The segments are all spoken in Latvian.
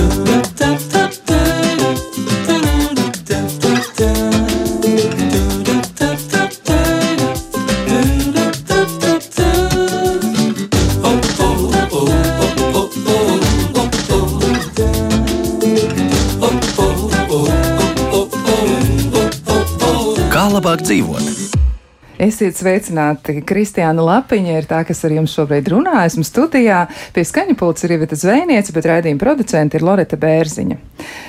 Kā Esiet sveicināti! Kristiāna Lapiņa ir tā, kas ar jums šobrīd runā. Esmu studijā. Pie skaņa pulca ir Ivita Zvejniece, bet raidījuma producente ir Loreta Bērziņa.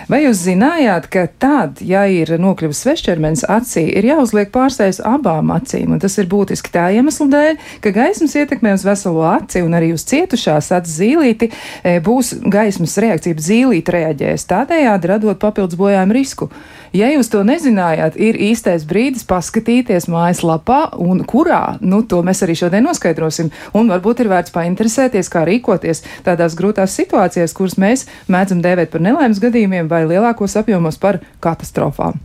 Vai jūs zinājāt, ka tad, ja ir nokļuvis svešķermenis acī, ir jāuzliek pārsteigts abām acīm? Un tas ir būtiski tā iemesla dēļ, ka gaismas ietekmē uz veselo aci un arī uz cietušās acis zīlīti e, būs gaismas reakcija, zīlīte reaģēs tādējādi radot papildus bojājumu risku. Ja jūs to nezinājāt, ir īstais brīdis paskatīties mājaslapā, un kurā, nu, to mēs arī šodien noskaidrosim. Un varbūt ir vērts painteresēties, kā rīkoties tādās grūtās situācijās, kuras mēs mēdzam dēvēt par nelaimes gadījumiem vai lielākos apjomos par katastrofām.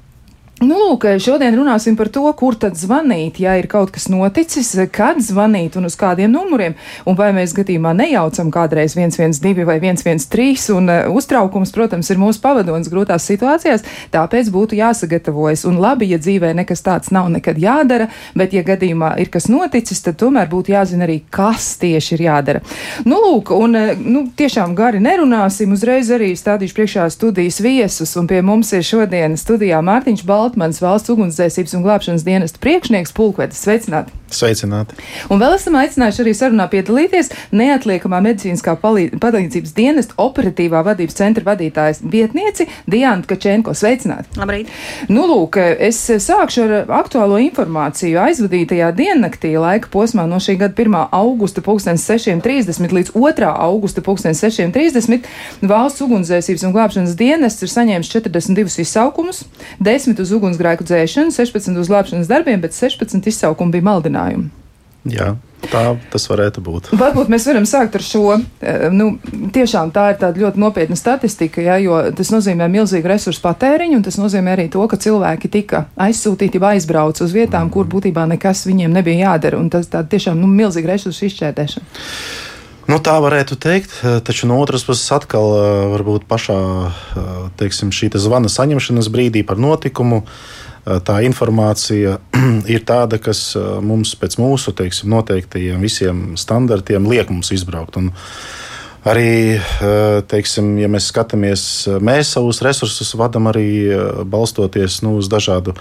Nu, lūk, šodien runāsim par to, kur tad zvanīt, ja ir kaut kas noticis, kad zvanīt un uz kādiem numuriem, un vai mēs gadījumā nejaucam kādreiz 112 vai 113, un uh, uztraukums, protams, ir mūsu pavadonis grūtās situācijās, tāpēc būtu jāsagatavojas. Un labi, ja dzīvē nekas tāds nav nekad jādara, bet ja gadījumā ir kas noticis, tad tomēr būtu jāzina arī, kas tieši ir jādara. Nu, lūk, un uh, nu, tiešām gari nerunāsim, uzreiz arī stādīšu priekšā studijas viesus, un pie mums ir šodien studijā Mārtiņš Balts. Altmans valsts ugunsdzēsības un glābšanas dienesta priekšnieks Pulkvedis. Sveicināti! Sveicināti! Un vēl esam aicinājuši arī sarunā piedalīties neatliekamā medicīniskā palīdzības dienesta operatīvā vadības centra vadītājas vietnieci Diana Kačenko. Sveicināti! Labrīt! Nu, lūk, es sākšu ar aktuālo informāciju. Aizvadītajā diennaktī laika posmā no šī gada 1. augusta 6.30 līdz 2. augusta 6.30 valsts ugunsdzēsības un glābšanas dienests ir saņēmis 42 izsaukumus, 10 uz ugunsgrēku dzēšanu, 16 uz glābšanas darbiem, bet 16 izsaukumi bija maldinājumi. Jā, tā tas varētu būt. Varbūt mēs varam sākt ar šo. Nu, tiešām tā ir tāda ļoti nopietna statistika, ja, jo tas nozīmē milzīgu resursu patēriņu, un tas nozīmē arī to, ka cilvēki tika aizsūtīti vai aizbrauc uz vietām, kur būtībā nekas viņiem nebija jādara. Tas tā tiešām nu, milzīga resursu izšķērdēšana. Nu, tā varētu teikt, taču no otras puses, atkal varbūt pašā teiksim, šī zvana saņemšanas brīdī par notikumu. Tā informācija ir tāda, kas mums pēc mūsu teiksim, noteiktajiem visiem standartiem liek mums izbraukt. Un arī, teiksim, ja mēs skatāmies, mēs savus resursus vadām arī balstoties nu, uz dažādu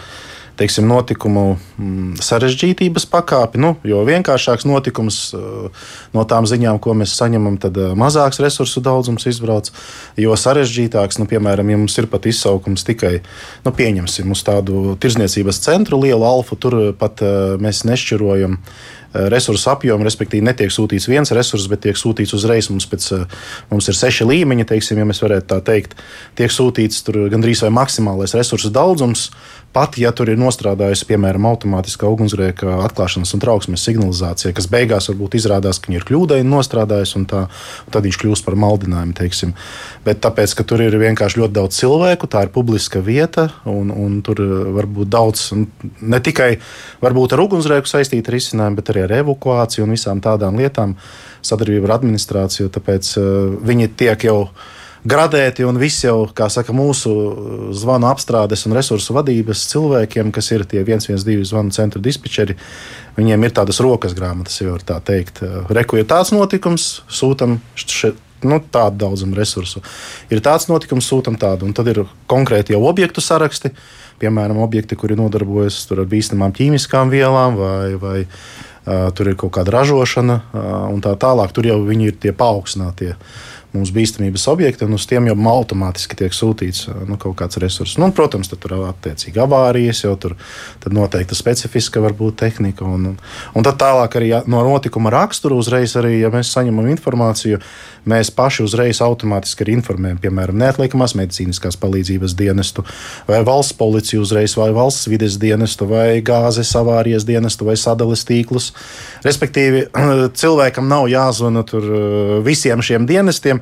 teiksim, notikumu mm, sarežģītības pakāpi. Nu, jo vienkāršāks notikums eh, no tām ziņām, ko mēs saņemam, tad eh, mazāks resursu daudzums izbrauc. Jo sarežģītāks, nu, piemēram, ja mums ir pat izsaukums tikai, nu, pieņemsim, uz tādu tirzniecības centru, lielu alfu, tur pat eh, mēs nešķirojam resursu apjomu, respektīvi netiek sūtīts viens resurs, bet tiek sūtīts uzreiz. Mums, pēc, mums ir seši līmeņi, teiksim, ja mēs varētu tā teikt. Tiek sūtīts gandrīz vai maksimālais resursu daudzums, Pat ja tur ir nostrādājusi, piemēram, automātiskā ugunsgrēka atklāšanas un trauksmes signalizācija, kas beigās varbūt izrādās, ka viņa ir kļūdaini nostrādājusi, un, tā, un tad viņš kļūst par maldinājumu. Teiksim. Bet tāpēc, ka tur ir vienkārši ļoti daudz cilvēku, tā ir publiska vieta, un, un tur var būt daudz ne tikai ar ugunsgrēku saistīta risinājuma, bet arī ar evakuāciju un visām tādām lietām, sadarbību ar administrāciju. Tāpēc uh, viņi tiek jau gradēti un viss jau, kā saka, mūsu zvanu apstrādes un resursu vadības cilvēkiem, kas ir tie 112 zvanu centra dispečeri, viņiem ir tādas rokas grāmatas, jau tā teikt. Reku ir tāds notikums, sūtam šeit. Nu, tādu daudzumu resursu. Ir tāds notikums, sūtām tādu, un tad ir konkrēti jau objektu saraksti. Piemēram, objekti, kuri nodarbojas ar bīstamām ķīmiskām vielām, vai, vai uh, tur ir kaut kāda ražošana, uh, un tā tālāk. Tur jau viņi ir tie paaugstinātie. Uh, mums bīstamības objekti, un uz tiem jau automātiski tiek sūtīts nu, kaut kāds resurss. Nu, un, protams, tur ir attiecīgi avārijas, jau tur noteikti specifiska varbūt tehnika. Un, un, un tad tālāk arī no notikuma rakstura uzreiz arī, ja mēs saņemam informāciju, mēs paši uzreiz automātiski arī informējam, piemēram, neatliekamās medicīniskās palīdzības dienestu, vai valsts policiju uzreiz, vai valsts vides dienestu, vai gāzes avārijas dienestu, vai sadales tīklus. Respektīvi, cilvēkam nav jāzvana tur visiem šiem dienestiem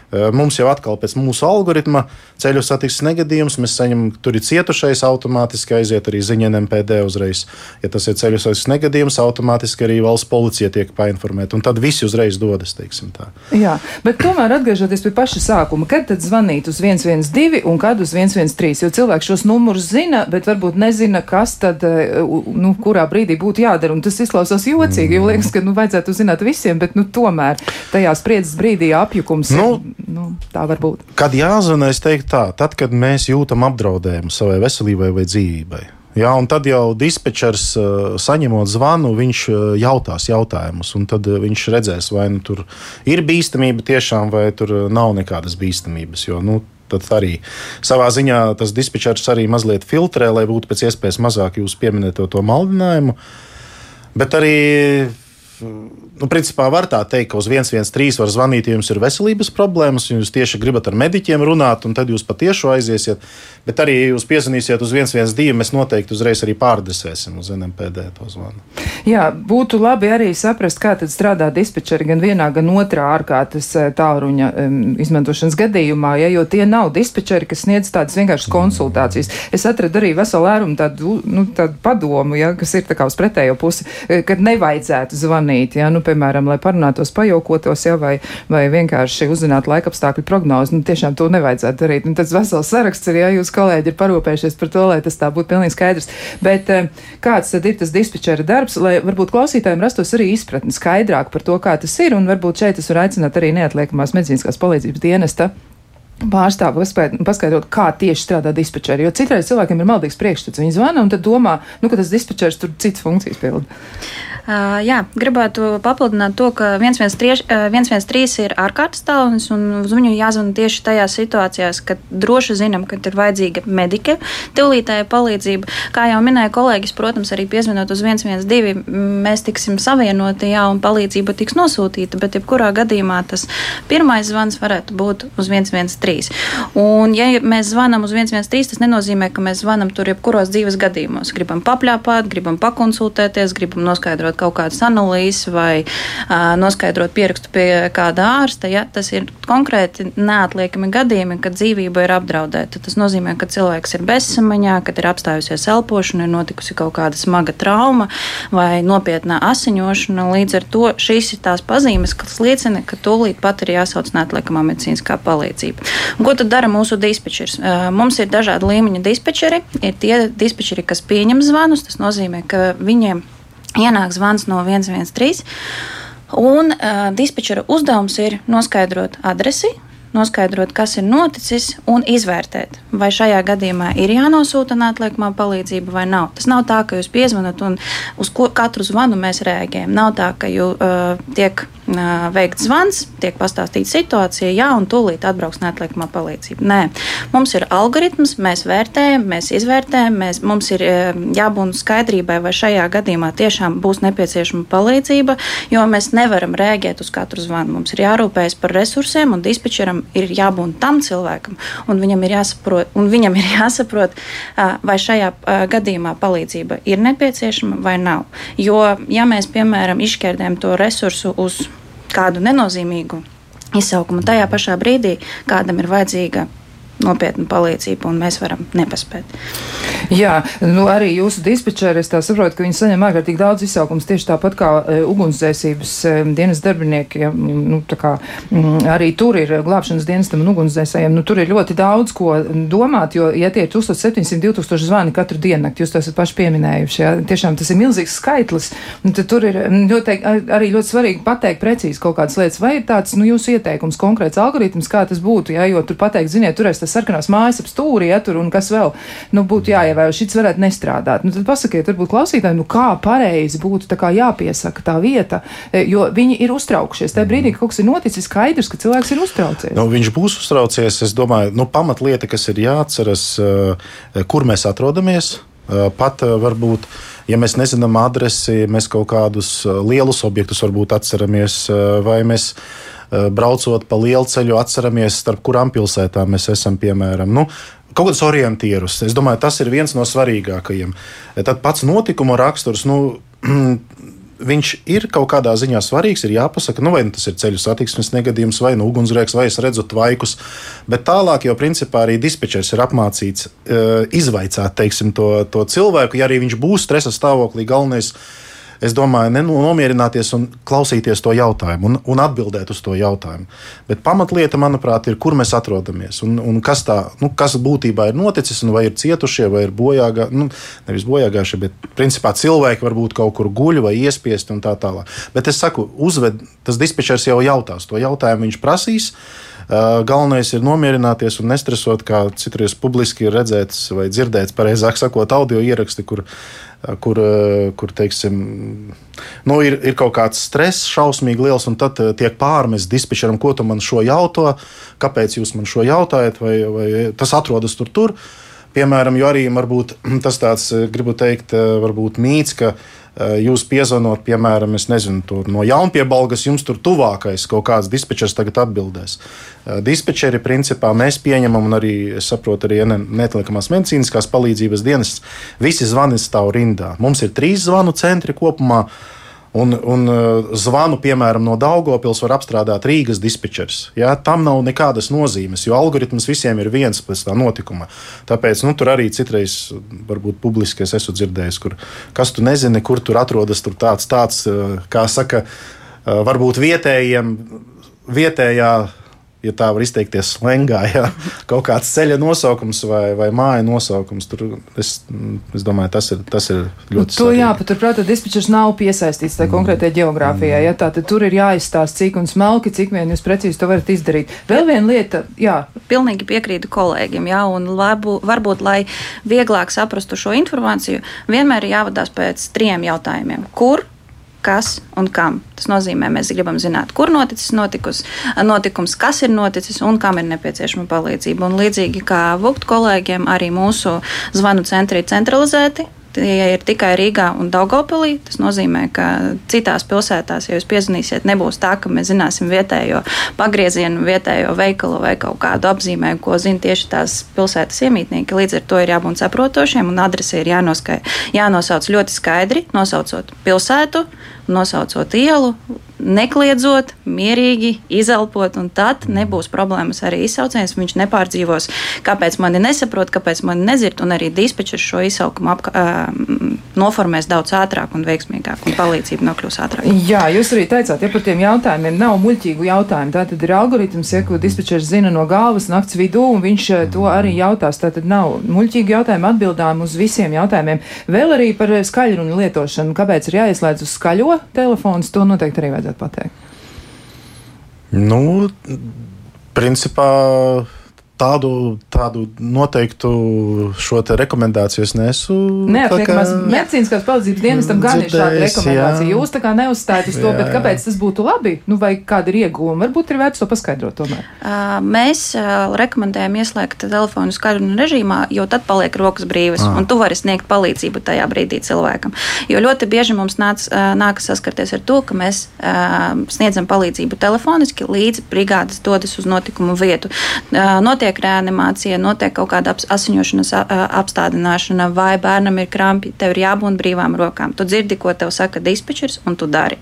Mums jau atkal pēc mūsu algoritma ceļu satiksmes negadījums, mēs saņemam, tur ir cietušais, automātiski aiziet arī ziņa NMPD uzreiz. Ja tas ir ceļu satiksmes negadījums, automātiski arī valsts policija tiek painformēta. Un tad visi uzreiz dodas, teiksim tā. Jā, bet tomēr atgriežoties pie paša sākuma, kad tad zvanīt uz 112 un kad uz 113? Jo cilvēks šos numurus zina, bet varbūt nezina, kas tad, nu, kurā brīdī būtu jādara. Un tas izklausās jocīgi, jo liekas, ka, nu, vajadzētu zināt visiem, bet, nu, tomēr tajā spriedzes brīdī apjukums. Nu, ir, nu, tā var būt. Kad jāzina, es teiktu tā, tad, kad mēs jūtam apdraudējumu savai veselībai vai dzīvībai. Jā, un tad jau dispečers uh, saņemot zvanu, viņš uh, jautās jautājumus, un tad uh, viņš redzēs, vai nu, tur ir bīstamība tiešām, vai tur nav nekādas bīstamības. Jo, nu, tad arī savā ziņā tas dispečers arī mazliet filtrē, lai būtu pēc iespējas mazāk jūs pieminēto to maldinājumu. Bet arī nu, principā var tā teikt, ka uz 113 var zvanīt, ja jums ir veselības problēmas, ja jūs tieši gribat ar mediķiem runāt, un tad jūs patiešām aiziesiet. Bet arī, ja jūs piezvanīsiet uz 112, mēs noteikti uzreiz arī pārdesēsim uz NMPD to zvanu. Jā, būtu labi arī saprast, kā tad strādā dispečeri gan vienā, gan otrā ārkārtas eh, tālruņa um, izmantošanas gadījumā, ja, jo tie nav dispečeri, kas sniedz tādas vienkāršas konsultācijas. Es atradu arī veselu ērumu tādu, nu, tādu padomu, ja, kas ir tā kā uz pretējo pusi, eh, kad nevajadzētu zvanīt. Ja, nu, piemēram, lai parunātos, pajaukotos, ja, vai, vai vienkārši uzzinātu laikapstākļu prognozi. Nu, tiešām to nevajadzētu darīt. Un tas vesels saraksts ir, ja jūs kolēģi ir parūpējušies par to, lai tas tā būtu pilnīgi skaidrs. Bet eh, kāds tad ir tas dispečera darbs, lai varbūt klausītājiem rastos arī izpratni skaidrāk par to, kā tas ir, un varbūt šeit es varu aicināt arī neatliekamās medicīniskās palīdzības dienesta pārstāvu paskaidrot, kā tieši strādā dispečeri. Jo citreiz cilvēkiem ir maldīgs priekšstats. Viņi zvana un tad domā, nu, ka tas dispečers tur citas funkcijas pilda. Uh, jā, gribētu papildināt to, ka 113 uh, ir ārkārtas tālrunis, un uz viņu jāzvan tieši tajās situācijās, kad droši zinām, ka ir vajadzīga medika, tūlītēja palīdzība. Kā jau minēja kolēģis, protams, arī piezvanot uz 112, mēs tiksim savienoti, jā, un palīdzība tiks nosūtīta, bet jebkurā gadījumā tas pirmais zvans varētu būt uz 113. Un, ja mēs zvanām uz 113, tas nenozīmē, ka mēs zvanām tur jebkuros dzīves gadījumos. Gribam papļāpāt, gribam pakonsultēties, gribam noskaidrot kaut kādas analīzes vai uh, noskaidrot pierakstu pie kāda ārsta. Ja, tas ir konkrēti neatliekami gadījumi, kad dzīvība ir apdraudēta. Tas nozīmē, ka cilvēks ir bezsamaņā, kad ir apstājusies elpošana, ir notikusi kaut kāda smaga trauma vai nopietna asiņošana. Līdz ar to šīs ir tās pazīmes, kas liecina, ka tūlīt pat ir jāsauc neatliekamā medicīniskā palīdzība. Un ko tad dara mūsu dispečers? Mums ir dažādi līmeņa dispečeri. Ir tie dispečeri, kas pieņem zvanus. Tas nozīmē, ka viņiem ienāk zvans no 113. Un uh, dispečera uzdevums ir noskaidrot adresi, noskaidrot, kas ir noticis, un izvērtēt, vai šajā gadījumā ir jānosūta neatliekamā palīdzība vai nav. Tas nav tā, ka jūs piezvanat un uz katru zvanu mēs rēģējam. Nav tā, ka jūs uh, tiek veikts zvans, tiek pastāstīta situācija, jā, un tūlīt atbrauks neatliekamā palīdzība. Nē, mums ir algoritms, mēs vērtējam, mēs izvērtējam, mēs, mums ir jābūt skaidrībai, vai šajā gadījumā tiešām būs nepieciešama palīdzība, jo mēs nevaram rēģēt uz katru zvanu. Mums ir jārūpējas par resursiem, un dispečeram ir jābūt tam cilvēkam, un viņam ir jāsaprot, viņam ir jāsaprot vai šajā gadījumā palīdzība ir nepieciešama vai nav. Jo, ja mēs, piemēram, izšķērdējam to resursu uz kādu nenozīmīgu izsaukumu. Tajā pašā brīdī kādam ir vajadzīga nopietnu palīdzību, un mēs varam nepaspēt. Jā, nu arī jūsu dispečeri, es tā saprotu, ka viņi saņem ārkārtīgi daudz izsaukums tieši tāpat kā e, ugunsdzēsības e, dienas darbinieki. Ja, nu, kā, m, arī tur ir glābšanas dienestam un ugunsdzēsējiem. Nu, tur ir ļoti daudz ko domāt, jo, ja tie ir 1700, 2000 zvani katru diennakti, jūs to esat paši pieminējuši, ja, tiešām tas ir milzīgs skaitlis, un tad tur ir ļoti, arī ļoti svarīgi pateikt precīzi kaut kādas lietas, vai ir tāds, nu, jūsu ieteikums, konkrēts algoritms, kā tas būtu, ja, jo tur pateikt, ziniet, turēs tas sarkanās mājas ap stūri, ja tur un kas vēl, nu, būtu jāievēro, šis varētu nestrādāt. Nu, tad pasakiet, varbūt klausītājiem, nu, kā pareizi būtu tā kā jāpiesaka tā vieta, e, jo viņi ir uztraukušies. Tajā brīdī, kad kaut kas ir noticis, skaidrs, ka cilvēks ir uztraucies. Nu, viņš būs uztraucies, es domāju, nu, pamatlieta, kas ir jāatceras, e, kur mēs atrodamies. E, pat varbūt, ja mēs nezinām adresi, mēs kaut kādus lielus objektus varbūt atceramies, vai mēs braucot pa lielu ceļu, atceramies, starp kurām pilsētām mēs esam, piemēram. Nu, kaut kādus orientierus. Es domāju, tas ir viens no svarīgākajiem. Tad pats notikuma raksturs. Nu, viņš ir kaut kādā ziņā svarīgs. Ir jāpasaka, nu, vai nu tas ir ceļu satiksmes negadījums, vai nu ugunsgrēks, vai es redzu tvaikus. Bet tālāk jau principā arī dispečers ir apmācīts uh, izvaicāt teiksim, to, to cilvēku, ja arī viņš būs stresa stāvoklī. Galvenais es domāju, nenomierināties un klausīties to jautājumu un, un atbildēt uz to jautājumu. Bet pamatlieta, manuprāt, ir, kur mēs atrodamies un, un kas, tā, nu, kas būtībā ir noticis, vai ir cietušie, vai ir bojāgājušie, nu, nevis bojāgājušie, bet principā cilvēki varbūt kaut kur guļ vai iespiesti un tā tālāk. Bet es saku, uzved, tas dispečers jau jautās, to jautājumu viņš prasīs. Galvenais ir nomierināties un nestresot, kā citreiz publiski ir redzēts vai dzirdēts, pareizāk sakot, audio ieraksti, kur kur, kur teiksim, nu, ir, ir kaut kāds stress, šausmīgi liels, un tad tiek pārmests dispečeram, ko tu man šo jautāji, kāpēc jūs man šo jautājat, vai, vai tas atrodas tur. tur. Piemēram, jo arī varbūt, tas tāds, gribu teikt, varbūt mīts, ka uh, jūs piezvanot, piemēram, nezinu, no jaunpiebalgas, jums tur tuvākais kaut kāds dispečers tagad atbildēs. Eh, dispečeri principā mēs pieņemam, un arī saprotu, arī neatliekamās medicīniskās palīdzības dienas, visi zvani stāv rindā. Mums ir trīs zvanu centri kopumā. Un, un uh, zvanu, piemēram, no Daugopils var apstrādāt Rīgas dispečers. Ja? Tam nav nekādas nozīmes, jo algoritms visiem ir viens pēc tā notikuma. Tāpēc nu, tur arī citreiz, varbūt publiski es esmu dzirdējis, kur kas tu nezini, kur tur atrodas tur tāds, tāds, uh, kā saka, uh, varbūt vietējiem, vietējā ja tā var izteikties, slēgā, ja kaut kāds ceļa nosaukums vai, vai māja nosaukums. Tur es, es domāju, tas ir, tas ir ļoti nu, svarīgi. Jāpaturprāt, ka dispečers nav piesaistīts tajā mm. konkrētajā geogrāfijā. Mm. Ja, tā, tur ir jāizstāsta, cik un smalki, cik vien jūs precīzi to varat izdarīt. Vēl viena lieta, jā. Pilnīgi piekrītu kolēģim, jā, un labu, varbūt, lai vieglāk saprastu šo informāciju, vienmēr ir jāvadās pēc trim jautājumiem. Kur? Kas un kam. Tas nozīmē, mēs gribam zināt, kur noticis notikus, notikums, kas ir noticis un kam ir nepieciešama palīdzība. Un līdzīgi kā VUKT kolēģiem, arī mūsu zvanu centri ir centralizēti. Tie ir tikai Rīgā un Daugopilī. Tas nozīmē, ka citās pilsētās, ja jūs piezvanīsiet, nebūs tā, ka mēs zināsim vietējo pagriezienu, vietējo veikalu vai kaut kādu apzīmējumu, ko zina tieši tās pilsētas iemītnieki. Līdz ar to ir jābūt saprotošiem un adrese ir jānoskai, jānosauc ļoti skaidri, nosaucot pilsētu, nosaucot ielu, nekliedzot, mierīgi izelpot, un tad nebūs problēmas arī izsaucējs. Viņš nepārdzīvos, kāpēc mani nesaprot, kāpēc mani nedzird, un arī dispečers šo izsaukumu apka, uh, noformēs daudz ātrāk un veiksmīgāk, un palīdzība nokļūs ātrāk. Jā, jūs arī teicāt, ja par tiem jautājumiem nav muļķīgu jautājumu, tad ir algoritms, ja, ko dispečers zina no galvas nakts vidū, un viņš to arī jautās. Tad nav muļķīgi jautājumi atbildām uz visiem jautājumiem. Vēl arī par skaļrunu lietošanu, kāpēc ir jāieslēdz uz skaļo telefonu, to noteikti arī vajadzētu vajadzētu pateikt? Nu, principā tādu, tādu noteiktu šo rekomendāciju es nesu. Neatliekams medicīniskās palīdzības dienestam gan ir šāda rekomendācija. Jā. Jūs tā kā neuzstājat uz to, jā, bet kāpēc tas būtu labi? Nu, vai kāda ir iegūma? Varbūt ir vērts to paskaidrot tomēr. Uh, mēs uh, rekomendējam ieslēgt telefonu skaļrunu režīmā, jo tad paliek rokas brīvas ah. un tu vari sniegt palīdzību tajā brīdī cilvēkam. Jo ļoti bieži mums nāc, uh, nākas saskarties ar to, ka mēs uh, sniedzam palīdzību telefoniski līdz brigādes dodas uz notikumu vietu. Uh, notiek notiek reanimācija, notiek kaut kāda asiņošanas apstādināšana, vai bērnam ir krampi, tev ir jābūt brīvām rokām. Tu dzirdi, ko tev saka dispečers, un tu dari.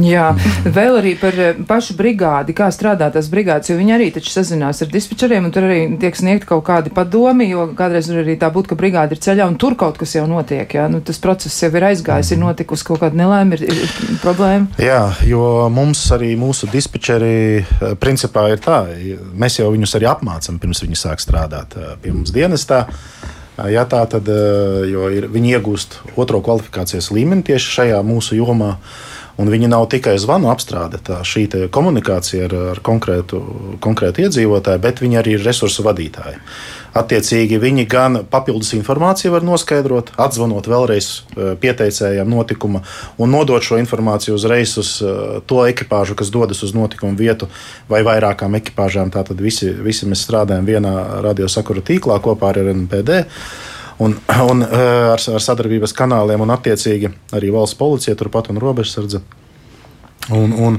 Jā, vēl arī par eh, pašu brigādi, kā strādā tās brigādes, jo viņi arī taču sazinās ar dispečeriem, un tur arī tiek sniegt kaut kādi padomi, jo kādreiz var arī tā būt, ka brigāde ir ceļā, un tur kaut kas jau notiek, jā, nu tas process jau ir aizgājis, ir notikusi kaut kāda nelēma, ir, ir problēma. Jā, jo mums arī mūsu dispečeri eh, principā ir tā, mēs jau viņus arī apmācam, pirms viņi sāk strādāt eh, pie mums dienestā. Ja tā tad, jo ir, viņi iegūst otro kvalifikācijas līmeni tieši šajā mūsu jomā. Uh, Un viņi nav tikai zvanu apstrāde, tā šī komunikācija ar, ar konkrētu, konkrētu iedzīvotāju, bet viņi arī ir resursu vadītāji. Attiecīgi, viņi gan papildus informāciju var noskaidrot, atzvanot vēlreiz eh, pieteicējiem notikuma un nodot šo informāciju uzreiz uz eh, to ekipāžu, kas dodas uz notikumu vietu, vai vairākām ekipāžām. Tātad visi, visi mēs strādājam vienā radiosakuru tīklā kopā ar RNPD un, un eh, ar, ar sadarbības kanāliem, un attiecīgi arī valsts policija turpat un robežsardze. Un, un,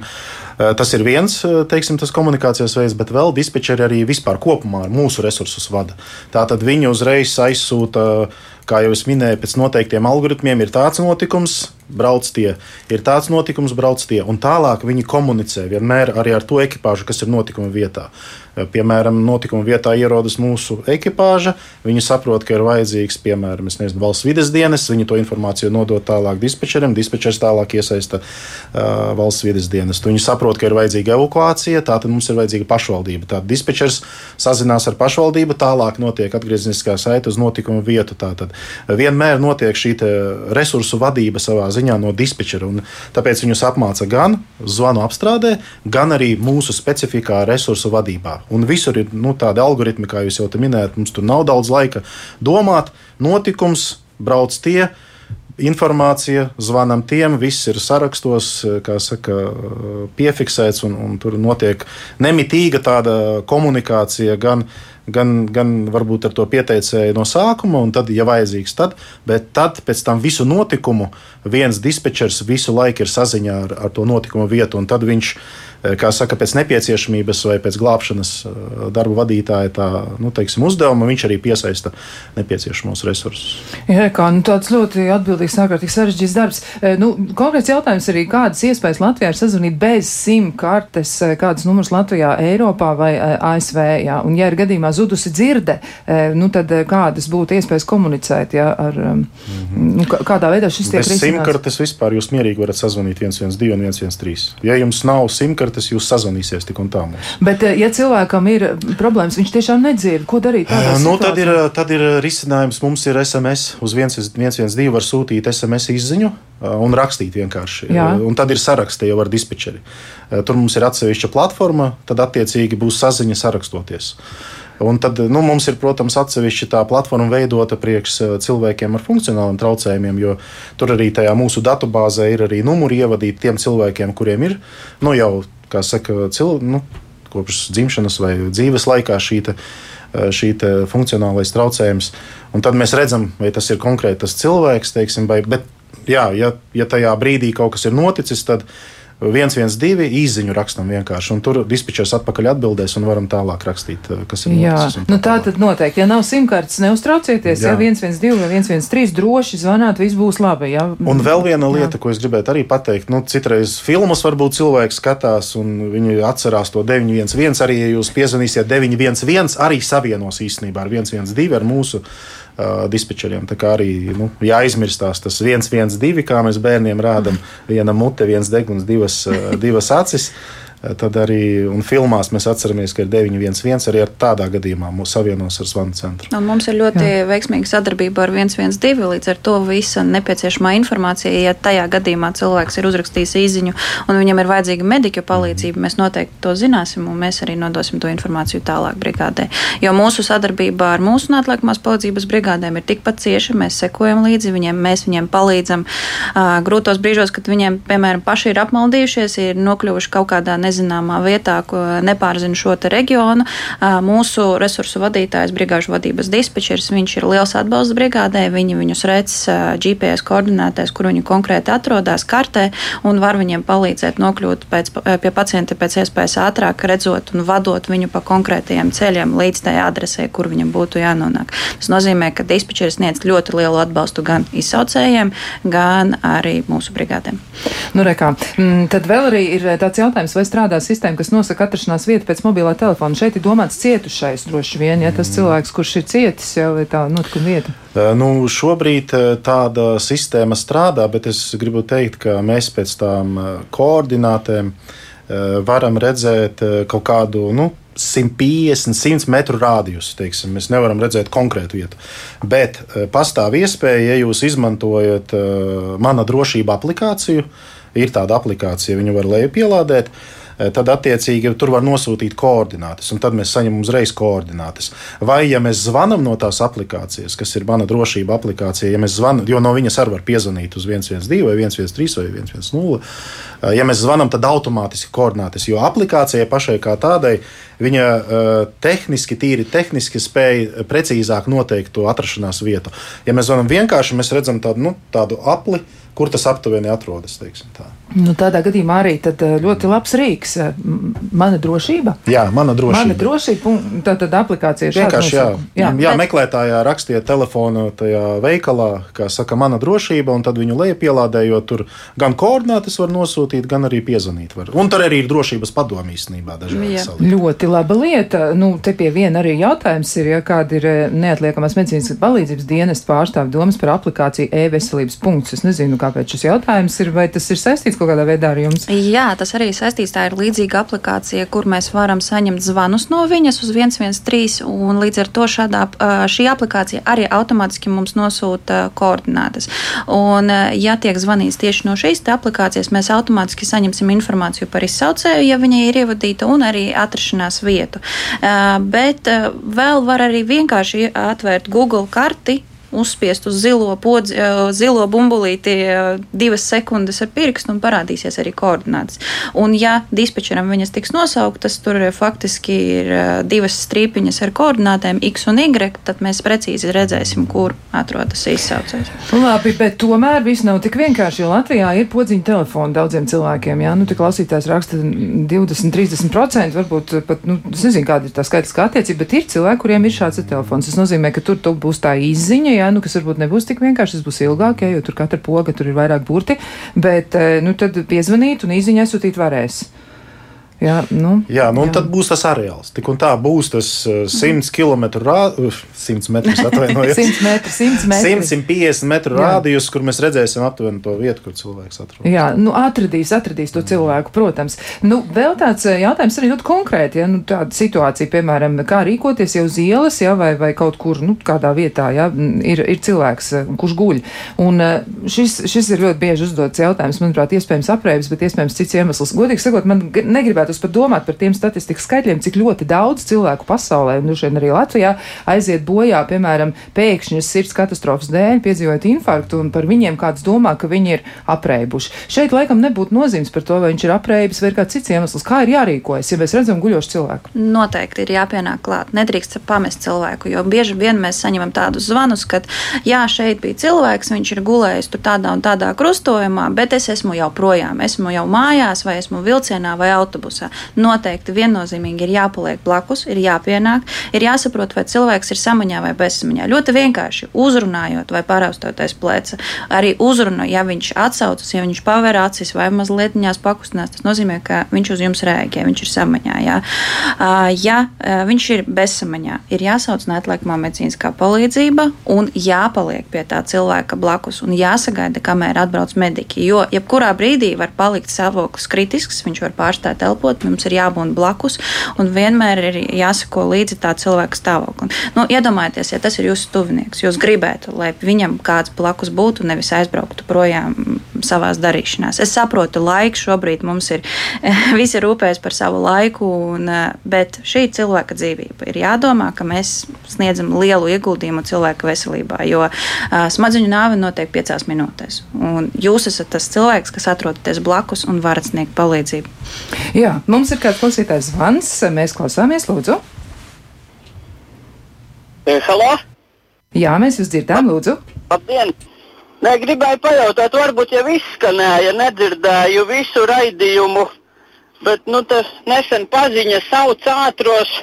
Tas ir viens teiksim, komunikācijas veids, bet vēl dispečeri arī vispār kopumā ar mūsu resursus vada. Tātad viņi uzreiz aizsūta, kā jau es minēju, pēc noteiktiem algoritmiem ir tāds notikums, brauc tie, ir tāds notikums, brauc tie. Un tālāk viņi komunicē vienmēr arī ar to ekipāžu, kas ir notikuma vietā. Piemēram, notikuma vietā ierodas mūsu ekipāža. Viņi saprot, ka ir vajadzīgs, piemēram, nezinu, valsts vides dienas. Viņi to informāciju nodod tālāk dispečerim. Dispečers tālāk iesaista uh, valsts vides dienas. Viņi saprot, ka ir vajadzīga evakuācija, tātad mums ir vajadzīga pašvaldība. Tātad dispečers sazinās ar pašvaldību, tālāk notiek atgriezniskā saite uz notikuma vietu. Tātad vienmēr notiek šī resursu vadība savā ziņā no dispečera. Tāpēc viņus apmāca gan zvanu apstrādē, gan arī mūsu specifikā resursu vadībā. Un visur ir nu, tādi algoritmi, kā jūs jau minējāt, mums tur nav daudz laika domāt. Notikums brauc tie. Informācija, zvanam tiem, viss ir sarakstos, kā saka, piefiksēts, un, un tur notiek nemitīga tāda komunikācija gan uh, gan, gan varbūt ar to pieteicēju no sākuma, un tad, ja vajadzīgs, tad, bet tad pēc tam visu notikumu viens dispečers visu laiku ir saziņā ar, ar to notikumu vietu, un tad viņš kā saka, pēc nepieciešamības vai pēc glābšanas eh, darba vadītāja tā, nu, teiksim, uzdevuma, viņš arī piesaista nepieciešamos resursus. Jā, kā nu, tāds ļoti atbildīgs, ārkārtīgi sarežģīts darbs. Eh, nu, konkrēts jautājums arī, kādas iespējas Latvijā ir sazvanīt bez SIM kartes, kādas numurs Latvijā, Eiropā vai ASV, jā, un ja ir gadījumā zudusi dzirde, nu, tad kādas būtu iespējas komunicēt, jā, ar, mm -hmm. nu, kādā veidā šis tiek risināts? Bez SIM kartes vispār jūs mierīgi varat sazvanīt 112 un 113. Ja jums nav SIM kartes, jūs sazvanīsieties tik un tā mums. Bet, eh, ja cilvēkam ir problēmas, viņš tiešām nedzird, ko darīt? Uh, nu, tad, ir, tad ir risinājums. Mums ir SMS uz 112, var sūtīt SMS izziņu un rakstīt vienkārši. Jā. Un tad ir saraksti jau ar dispečeri. Tur mums ir atsevišķa platforma, tad attiecīgi būs saziņa sarakstoties. Un tad nu, mums ir, protams, atsevišķa tā platforma veidota priekš cilvēkiem ar funkcionāliem traucējumiem, jo tur arī tajā mūsu datubāzē ir arī numuri ievadīti tiem cilvēkiem, kuriem ir nu, jau kā saka, cil, nu, kopš dzimšanas vai dzīves laikā šī, te, šī te funkcionālais traucējums. Un tad mēs redzam, vai tas ir konkrēti tas cilvēks, teiksim, vai, bet jā, ja, ja tajā brīdī kaut kas ir noticis, tad 112 īziņu rakstam vienkārši, un tur dispečers atpakaļ atbildēs, un varam tālāk rakstīt, eh, kas ir noticis. Nu, tā tad noteikti, ja nav simtkartes, neuztraucieties, jā. ja 112 vai 113 droši zvanāt, viss būs labi. Jā. Un vēl viena lieta, jā. ko es gribētu arī pateikt, nu, citreiz filmas varbūt cilvēks skatās, un viņi atcerās to 911, arī ja jūs piezvanīsiet 911, arī savienos īstenībā ar 112 ar mūsu uh, dispečeriem. Tā kā arī nu, jāizmirstās tas viens, viens, divi, kā mēs bērniem rādām, viena mute, viens deguns, divas, uh, divas acis. Uh, Tad arī filmās mēs atceramies, ka ir 911 arī tādā gadījumā mūsu savienos ar zvanu centru. Un mums ir ļoti Jā. veiksmīga sadarbība ar 112, līdz ar to visa nepieciešamā informācija, ja tajā gadījumā cilvēks ir uzrakstījis īziņu un viņam ir vajadzīga mediķu palīdzība, mm. mēs noteikti to zināsim un mēs arī nodosim to informāciju tālāk brigādē. Jo mūsu sadarbība ar mūsu neatliekamās palīdzības brigādēm ir tikpat cieša, mēs sekojam līdzi viņiem, mēs viņiem palīdzam uh, grūtos brīžos, kad viņiem, piemēram, paši ir apmaldījušies, ir nokļuvuši kaut kādā nezināmā nezināmā vietā, ko nepārzina šo reģionu. Mūsu resursu vadītājs, brigāžu vadības dispečers, viņš ir liels atbalsts brigādē. Viņi viņus redz GPS koordinētēs, kur viņi konkrēti atrodas kartē un var viņiem palīdzēt nokļūt pēc, pie pacienta pēc iespējas ātrāk, redzot un vadot viņu pa konkrētajiem ceļiem līdz tai adresē, kur viņam būtu jānonāk. Tas nozīmē, ka dispečers sniedz ļoti lielu atbalstu gan izsaucējiem, gan arī mūsu brigādēm. Nu, rekā. Mm, tad vēl arī ir tāds jautājums, vai strādā strādā sistēma, kas nosaka atrašanās vietu pēc mobilā telefona. Šeit ir domāts cietušais droši vien, ja tas cilvēks, kurš ir cietis jau ir tā notikuma vieta. Nu, šobrīd tāda sistēma strādā, bet es gribu teikt, ka mēs pēc tām koordinātēm varam redzēt kaut kādu. Nu, 150, 100 metru rādījus. Teiksim. Mēs nevaram redzēt konkrētu vietu. Bet pastāv iespēja, ja jūs izmantojat mana drošība aplikāciju, ir tāda aplikācija, viņu var lejupielādēt. Eh, tad attiecīgi tur var nosūtīt koordinātas, un tad mēs saņemam uzreiz koordinātas. Vai ja mēs zvanām no tās aplikācijas, kas ir mana drošība aplikācija, ja mēs zvanām, jo no viņas arī var piezvanīt uz 112 vai 113 vai 110, eh, ja mēs zvanām, tad automātiski koordinātas, jo aplikācijai pašai kā tādai viņa uh, tehniski, tīri tehniski spēja precīzāk noteikt to atrašanās vietu. Ja mēs zvanām vienkārši, mēs redzam tādu, nu, tādu apli kur tas aptuveni atrodas. Nu, tādā gadījumā arī ļoti labs rīks. Mana drošība. Jā, mana drošība. Mana drošība. Tā tad aplikācija ir vienkārši. Jā, jā, jā meklētājā rakstiet telefonu tajā veikalā, kā saka, mana drošība, un tad viņu lejupielādējot, tur gan koordinātas var nosūtīt, gan arī piezvanīt. Var. Un tur arī ir drošības padomju īstenībā. Ļoti laba lieta. Nu, te pie viena arī jautājums ir, ja kāda ir neatliekamās medicīnas palīdzības dienas pārstāvja domas par aplikāciju e-veselības punkts. Es nezinu, kāpēc šis jautājums ir, vai tas ir saistīts kaut kādā veidā ar jums? Jā, tas arī saistīts. Tā ir līdzīga aplikācija, kur mēs varam saņemt zvanus no viņas uz 113, un līdz ar to šādā, šī aplikācija arī automātiski mums nosūta koordinātas. Un, ja tiek zvanīts tieši no šīs aplikācijas, mēs automātiski saņemsim informāciju par izsaucēju, ja viņa ir ievadīta, un arī atrašanās vietu. Bet vēl var arī vienkārši atvērt Google karti uzspiest uz zilo, podzi, eh, zilo bumbulīti eh, divas sekundes ar pirkstu un parādīsies arī koordinātas. Un, ja dispečeram viņas tiks nosauktas, tur faktiski ir eh, divas strīpiņas ar koordinātēm X un Y, tad mēs precīzi redzēsim, kur atrodas izsaucējs. Labi, bet tomēr viss nav tik vienkārši, jo Latvijā ir podziņa telefoni daudziem cilvēkiem. Jā, nu, klausītājs raksta 20, 30%, varbūt pat, nu, es nezinu, kāda ir tā skaitliskā attiecība, bet ir cilvēki, kuriem ir šāds telefons. Tas nozīmē, ka tur būs tā izziņa, jā, nu, kas varbūt nebūs tik vienkārši, tas būs ilgāk, ja, jo tur katra poga tur ir vairāk burti, bet eh, nu, tad piezvanīt un īziņā sūtīt varēs. Jā, nu, jā, nu, jā. tad būs tas areāls. Tik un tā būs tas uh, 100 km rādījums, 100 metrus atvainojiet. 100 metru, 100 metru. 150 metru jā. rādījus, kur mēs redzēsim aptuveni to vietu, kur cilvēks atrodas. Jā, nu, atradīs, atradīs to cilvēku, protams. Nu, vēl tāds uh, jautājums arī ļoti konkrēti, ja nu, tāda situācija, piemēram, kā rīkoties jau uz ielas, ja, vai, vai kaut kur, nu, kādā vietā, ja, ir, ir cilvēks, uh, kurš guļ. Un uh, šis, šis ir ļoti bieži uzdots jautājums, manuprāt, iespējams aprēbis, bet iespējams cits iemesls. Godīgi sakot, man negribētu gribētos pat domāt par tiem statistikas skaitļiem, cik ļoti daudz cilvēku pasaulē, un šeit arī Latvijā, aiziet bojā, piemēram, pēkšņas sirds katastrofas dēļ, piedzīvojot infarktu, un par viņiem kāds domā, ka viņi ir apreibuši. Šeit laikam nebūtu nozīmes par to, vai viņš ir apreibis vai ir kāds cits iemesls. Kā ir jārīkojas, ja mēs redzam guļošu cilvēku? Noteikti ir jāpienāk klāt. Nedrīkst pamest cilvēku, jo bieži vien mēs saņemam tādus zvanus, ka, jā, šeit bija cilvēks, viņš ir gulējis tur tādā un tādā krustojumā, bet es esmu jau projām, esmu jau mājās, vai esmu vilcienā vai autobusā procesā. Noteikti viennozīmīgi ir jāpaliek blakus, ir jāpienāk, ir jāsaprot, vai cilvēks ir samaņā vai bezsamaņā. Ļoti vienkārši uzrunājot vai paraustoties pleca. Arī uzrunu, ja viņš atsaucas, ja viņš paver acis vai mazliet pakustinās, tas nozīmē, ka viņš uz jums rēģē, viņš ir samaņā. Jā. Ja viņš ir bezsamaņā, ir jāsauc neatliekamā medicīniskā palīdzība un jāpaliek pie tā cilvēka blakus un jāsagaida, kamēr atbrauc mediķi. Jo jebkurā brīdī var palikt stāvoklis kritisks, viņš var pārstāt elpot elpot, mums ir jābūt blakus un vienmēr ir jāsako līdzi tā cilvēka stāvoklim. Nu, iedomājieties, ja tas ir jūsu tuvinieks, jūs gribētu, lai viņam kāds blakus būtu, nevis aizbrauktu projām savās darīšanās. Es saprotu, laiks šobrīd mums ir, visi rūpējas par savu laiku, un, bet šī cilvēka dzīvība ir jādomā, ka mēs sniedzam lielu ieguldījumu cilvēka veselībā, jo smadzeņu nāve notiek piecās minūtēs. Un jūs esat tas cilvēks, kas atrodaties blakus un varat sniegt palīdzību. Jā, mums ir kāds klausītājs zvans. Mēs klausāmies, lūdzu. Eh, halo? Jā, mēs jūs dzirdām, lūdzu. Labdien! Nē, gribēju pajautāt, varbūt jau izskanēja, nedzirdēju visu raidījumu, bet nu, tas nesen paziņa sauc ātros,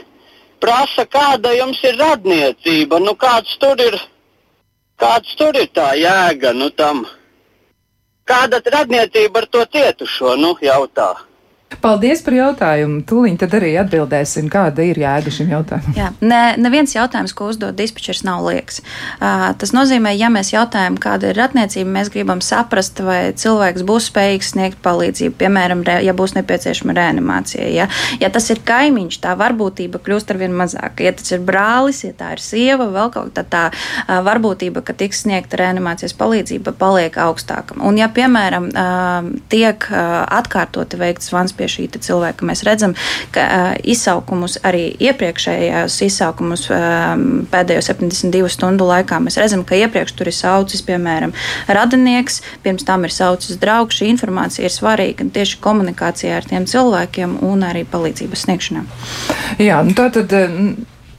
prasa, kāda jums ir radniecība, nu kāds tur ir, kāds tur ir tā jēga, nu tam. Kāda radniecība ar to cietušo, nu jautā? Paldies par jautājumu. Tūlīt tad arī atbildēsim, kāda ir jēga šim jautājumam. Jā, ne, neviens jautājums, ko uzdod dispečers, nav liekas. Uh, tas nozīmē, ja mēs jautājam, kāda ir ratniecība, mēs gribam saprast, vai cilvēks būs spējīgs sniegt palīdzību, piemēram, re, ja būs nepieciešama reanimācija. Ja, ja tas ir kaimiņš, tā varbūtība kļūst ar vien mazāka. Ja tas ir brālis, ja tā ir sieva, vēl kaut kā tā uh, varbūtība, ka tiks sniegta reanimācijas palīdzība, paliek augstāka. Un, ja, piemēram, uh, tiek uh, atkārtoti veikts zvans pie šī cilvēka. Mēs redzam, ka uh, izsaukumus arī iepriekšējās izsaukumus um, pēdējo 72 stundu laikā mēs redzam, ka iepriekš tur ir saucis, piemēram, radinieks, pirms tam ir saucis draugs. Šī informācija ir svarīga tieši komunikācijā ar tiem cilvēkiem un arī palīdzības sniegšanā. Jā, nu tā tad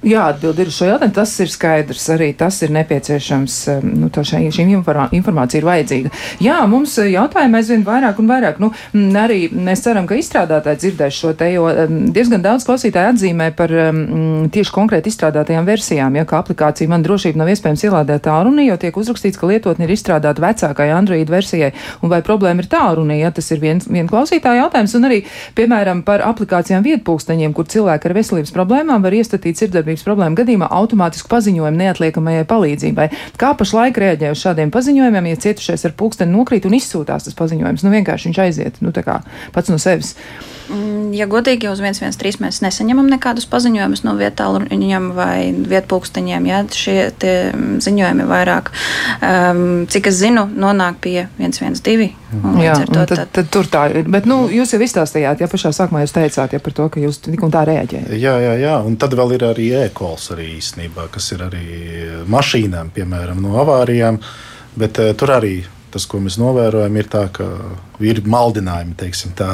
jāatbild ir uz šo jautājumu. Tas ir skaidrs, arī tas ir nepieciešams. Nu, šai, šīm informācija ir vajadzīga. Jā, mums jautājumi aizvien vairāk un vairāk. Nu, arī mēs ceram, ka izstrādātāji dzirdēs šo te, jo diezgan daudz klausītāji atzīmē par um, tieši konkrēti izstrādātajām versijām. Ja, kā aplikācija man drošība nav iespējams ielādēt tālrunī, jo tiek uzrakstīts, ka lietotne ir izstrādāta vecākai Android versijai. Un vai problēma ir tālrunī? Ja, tas ir viens vien klausītāja jautājums. Un arī, piemēram, par aplikācijām vietpūksteņiem, kur cilvēki ar veselības problēmām var iestatīt sirdsapziņu sadarbības problēmu gadījumā automātisku paziņojumu neatliekamajai palīdzībai. Kā pašlaik rēģē uz šādiem paziņojumiem, ja cietušais ar pulksteni nokrīt un izsūtās tas paziņojums? Nu, vienkārši viņš aiziet nu, pats no sevis. Mm, ja godīgi uz 113 mēs nesaņemam nekādus paziņojumus no vietāluņiem vai vietpulksteņiem, ja šie ziņojumi vairāk, um, cik es zinu, nonāk pie 112. Jā, to, tad, tad, tad tur tā ir. Bet nu, jūs jau izstāstījāt, ja pašā sākumā jūs teicāt ja, par to, ka jūs tik un tā reaģējat. Jā, jā, jā, un tad vēl ir arī e-kols arī īstenībā, kas ir arī mašīnām, piemēram, no avārijām, bet uh, tur arī tas, ko mēs novērojam, ir tā, ka ir maldinājumi, tā,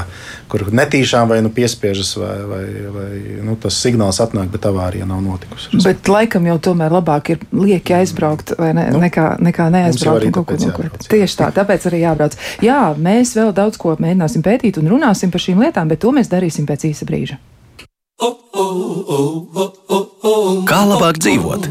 kur netīšām vai nu piespiežas, vai, vai, vai nu, tas signāls atnāk, bet avārija nav notikusi. Bet laikam jau tomēr labāk ir lieki aizbraukt, vai ne, nu, nekā, nekā neaizbraukt. Kaut kur, jābrauc, Tieši tā, tāpēc arī jābrauc. Jā, mēs vēl daudz ko mēģināsim pētīt un runāsim par šīm lietām, bet to mēs darīsim pēc īsa brīža. Kā labāk dzīvot?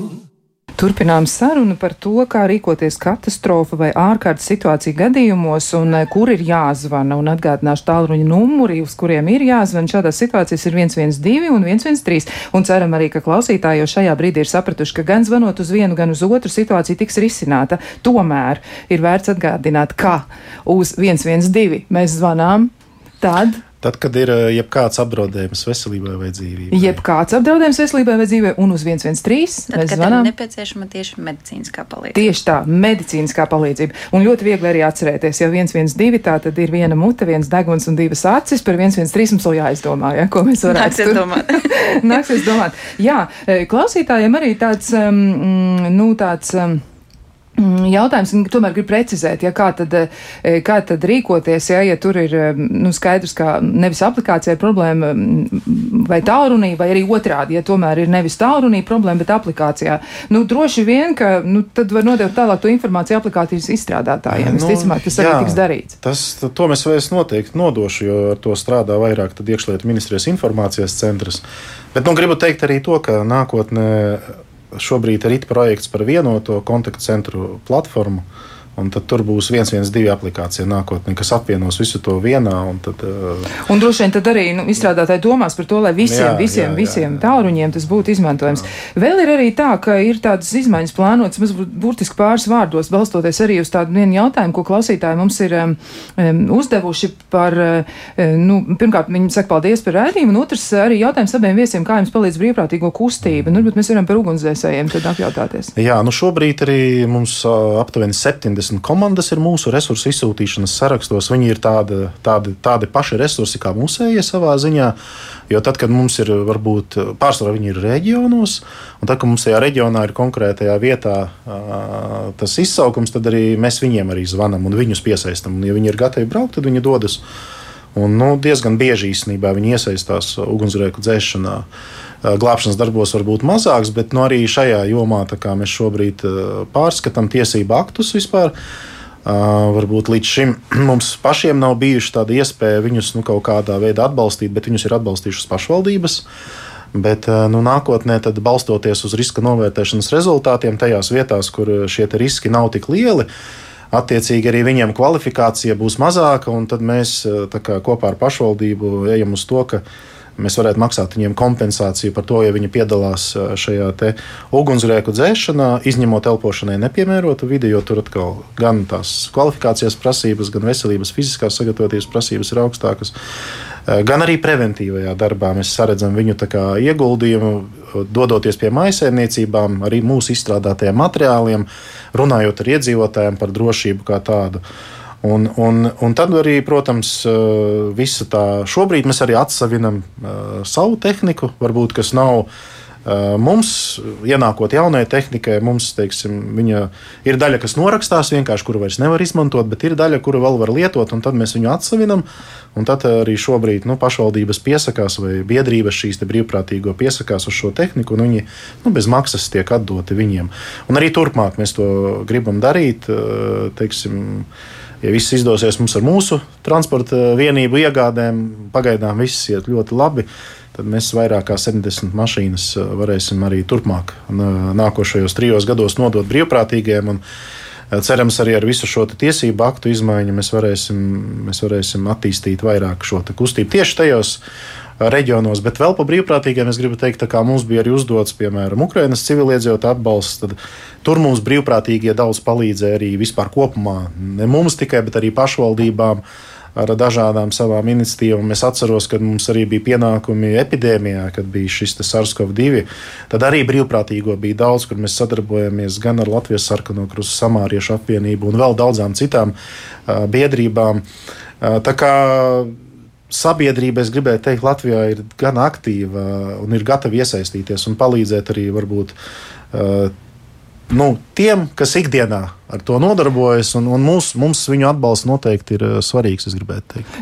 Turpinām sarunu par to, kā rīkoties katastrofa vai ārkārtas situācija gadījumos un eh, kur ir jāzvana. Un atgādināšu tālruņa numuri, uz kuriem ir jāzvana. Šādās situācijās ir 112 un 113. Un ceram arī, ka klausītāji jau šajā brīdī ir sapratuši, ka gan zvanot uz vienu, gan uz otru situācija tiks risināta. Tomēr ir vērts atgādināt, ka uz 112 mēs zvanām tad Tad, kad ir eh, jebkāds apdraudējums veselībai vai dzīvībai. Jebkāds apdraudējums veselībai vai dzīvībai, un uz 113 Tad, mēs zvanām. nepieciešama tieši medicīniskā palīdzība. Tieši tā, medicīniskā palīdzība. Un ļoti viegli arī atcerēties, ja 112 tā tad ir viena mute, viens deguns un divas acis, par 113 mums vēl jāizdomā, ja, ko mēs varētu Nāksies domāt. Nāksies domāt. Jā, eh, klausītājiem arī tāds, um, nu, tāds. Um, Mm, jautājums, tomēr grib precizēt, ja, kā, tad, e, kā tad rīkoties, ja, ja tur ir e, nu, skaidrs, ka nevis aplikācijā ir problēma vai tālrunī, vai arī otrādi, ja tomēr ir nevis tālrunī problēma, bet aplikācijā. Nu, droši vien, ka nu, tad var nodot tālāk to informāciju aplikācijas izstrādātājiem. Nu, Visticamāk, tas jā, arī tiks darīts. Tas, to mēs vēl noteikti nodošu, jo ar to strādā vairāk iekšlietu ministrijas informācijas centrs. Bet nu, gribu teikt arī to, ka nākotnē šobrīd ir IT projekts par vienoto kontaktcentru platformu. Un tad tur būs viens, viens, divi aplikācija nākotnē, kas apvienos visu to vienā. Un, tad, uh... un droši vien tad arī nu, izstrādātāji domās par to, lai visiem, jā, visiem, jā, visiem jā, jā. tāluņiem tas būtu izmantojams. Jā. Vēl ir arī tā, ka ir tādas izmaiņas plānotas, mazliet burtiski pāris vārdos, balstoties arī uz tādu vienu jautājumu, ko klausītāji mums ir um, uzdevuši par, um, nu, pirmkārt, viņi saka paldies par rēdījumu, un otrs arī jautājums abiem viesiem, kā jums palīdz brīvprātīgo kustība. Nu, mēs varam par ugunsdzēsējiem tad apjautāties. Jā, nu šobrīd arī mums uh, aptuveni 70 40 komandas ir mūsu resursu izsūtīšanas sarakstos. Viņi ir tādi, tādi, tādi paši resursi kā mūsējie savā ziņā. Jo tad, kad mums ir varbūt pārsvarā viņi ir reģionos, un tad, kad mums tajā reģionā ir konkrētajā vietā tas izsaukums, tad arī mēs viņiem arī zvanām un viņus piesaistām. Ja viņi ir gatavi braukt, tad viņi dodas. Un, nu, diezgan bieži īstenībā viņi iesaistās ugunsgrēku dzēšanā. Glābšanas darbos var būt mazāks, bet nu, arī šajā jomā mēs šobrīd pārskatām tiesību aktus vispār. Uh, varbūt līdz šim mums pašiem nav bijuši tāda iespēja viņus nu, kaut kādā veidā atbalstīt, bet viņus ir atbalstījušas pašvaldības. Bet nu, nākotnē, balstoties uz riska novērtēšanas rezultātiem, tajās vietās, kur šie riski nav tik lieli, attiecīgi arī viņiem kvalifikācija būs mazāka. Tad mēs kā, kopā ar pašvaldību ejam uz to, ka mēs varētu maksāt viņiem kompensāciju par to, ja viņi piedalās šajā ugunsgrēku dzēšanā, izņemot elpošanai nepiemērotu vidi, jo tur atkal gan tās kvalifikācijas prasības, gan veselības fiziskās sagatavotības prasības ir augstākas. Gan arī preventīvajā darbā mēs saredzam viņu ieguldījumu, dodoties pie maisaimniecībām, arī mūsu izstrādātajiem materiāliem, runājot ar iedzīvotājiem par drošību kā tādu. Un, un, un tad arī, protams, visa tā šobrīd mēs arī atsavinam uh, savu tehniku, varbūt kas nav. Mums, ienākot jaunajai tehnikai, mums, teiksim, ir daļa, kas norakstās vienkārši, kuru vairs nevar izmantot, bet ir daļa, kuru vēl var lietot, un tad mēs viņu atsevinam. Tad arī šobrīd nu, pašvaldības piesakās vai biedrības šīs brīvprātīgo piesakās uz šo tehniku, un viņi nu, bez maksas tiek atdoti viņiem. Un arī turpmāk mēs to gribam darīt. Teiksim, ja viss izdosies mums ar mūsu transporta vienību iegādēm, pagaidām viss iet ļoti labi. Tad mēs vairāk kā 70 mašīnas uh, varēsim arī turpmāk, nākošajos trijos gados nodot brīvprātīgiem. Uh, Cerams, arī ar visu šo tiesību aktu izmaiņu mēs varēsim, mēs varēsim attīstīt vairāk šo kustību tieši tajos reģionos, bet vēl par brīvprātīgiem es gribu teikt, kā mums bija arī uzdots, piemēram, Ukrainas civiliedzīvotāju atbalsts. Tad tur mums brīvprātīgie daudz palīdzēja arī vispār kopumā. Ne mums tikai, bet arī pašvaldībām. Ar dažādām savām iniciatīvām. Es atceros, kad mums arī bija pienākumi epidēmijā, kad bija šis SARS-CoV-2. Tad arī brīvprātīgo bija daudz, kur mēs sadarbojamies gan ar Latvijas sarkano krustu samāriešu apvienību un vēl daudzām citām biedrībām. Tā kā sabiedrība, es gribēju teikt, Latvijā ir gan aktīva un ir gatava iesaistīties un palīdzēt arī varbūt. Uh, nu, tiem, kas ikdienā ar to nodarbojas, un, un mūs, mums viņu atbalsts noteikti ir uh, svarīgs.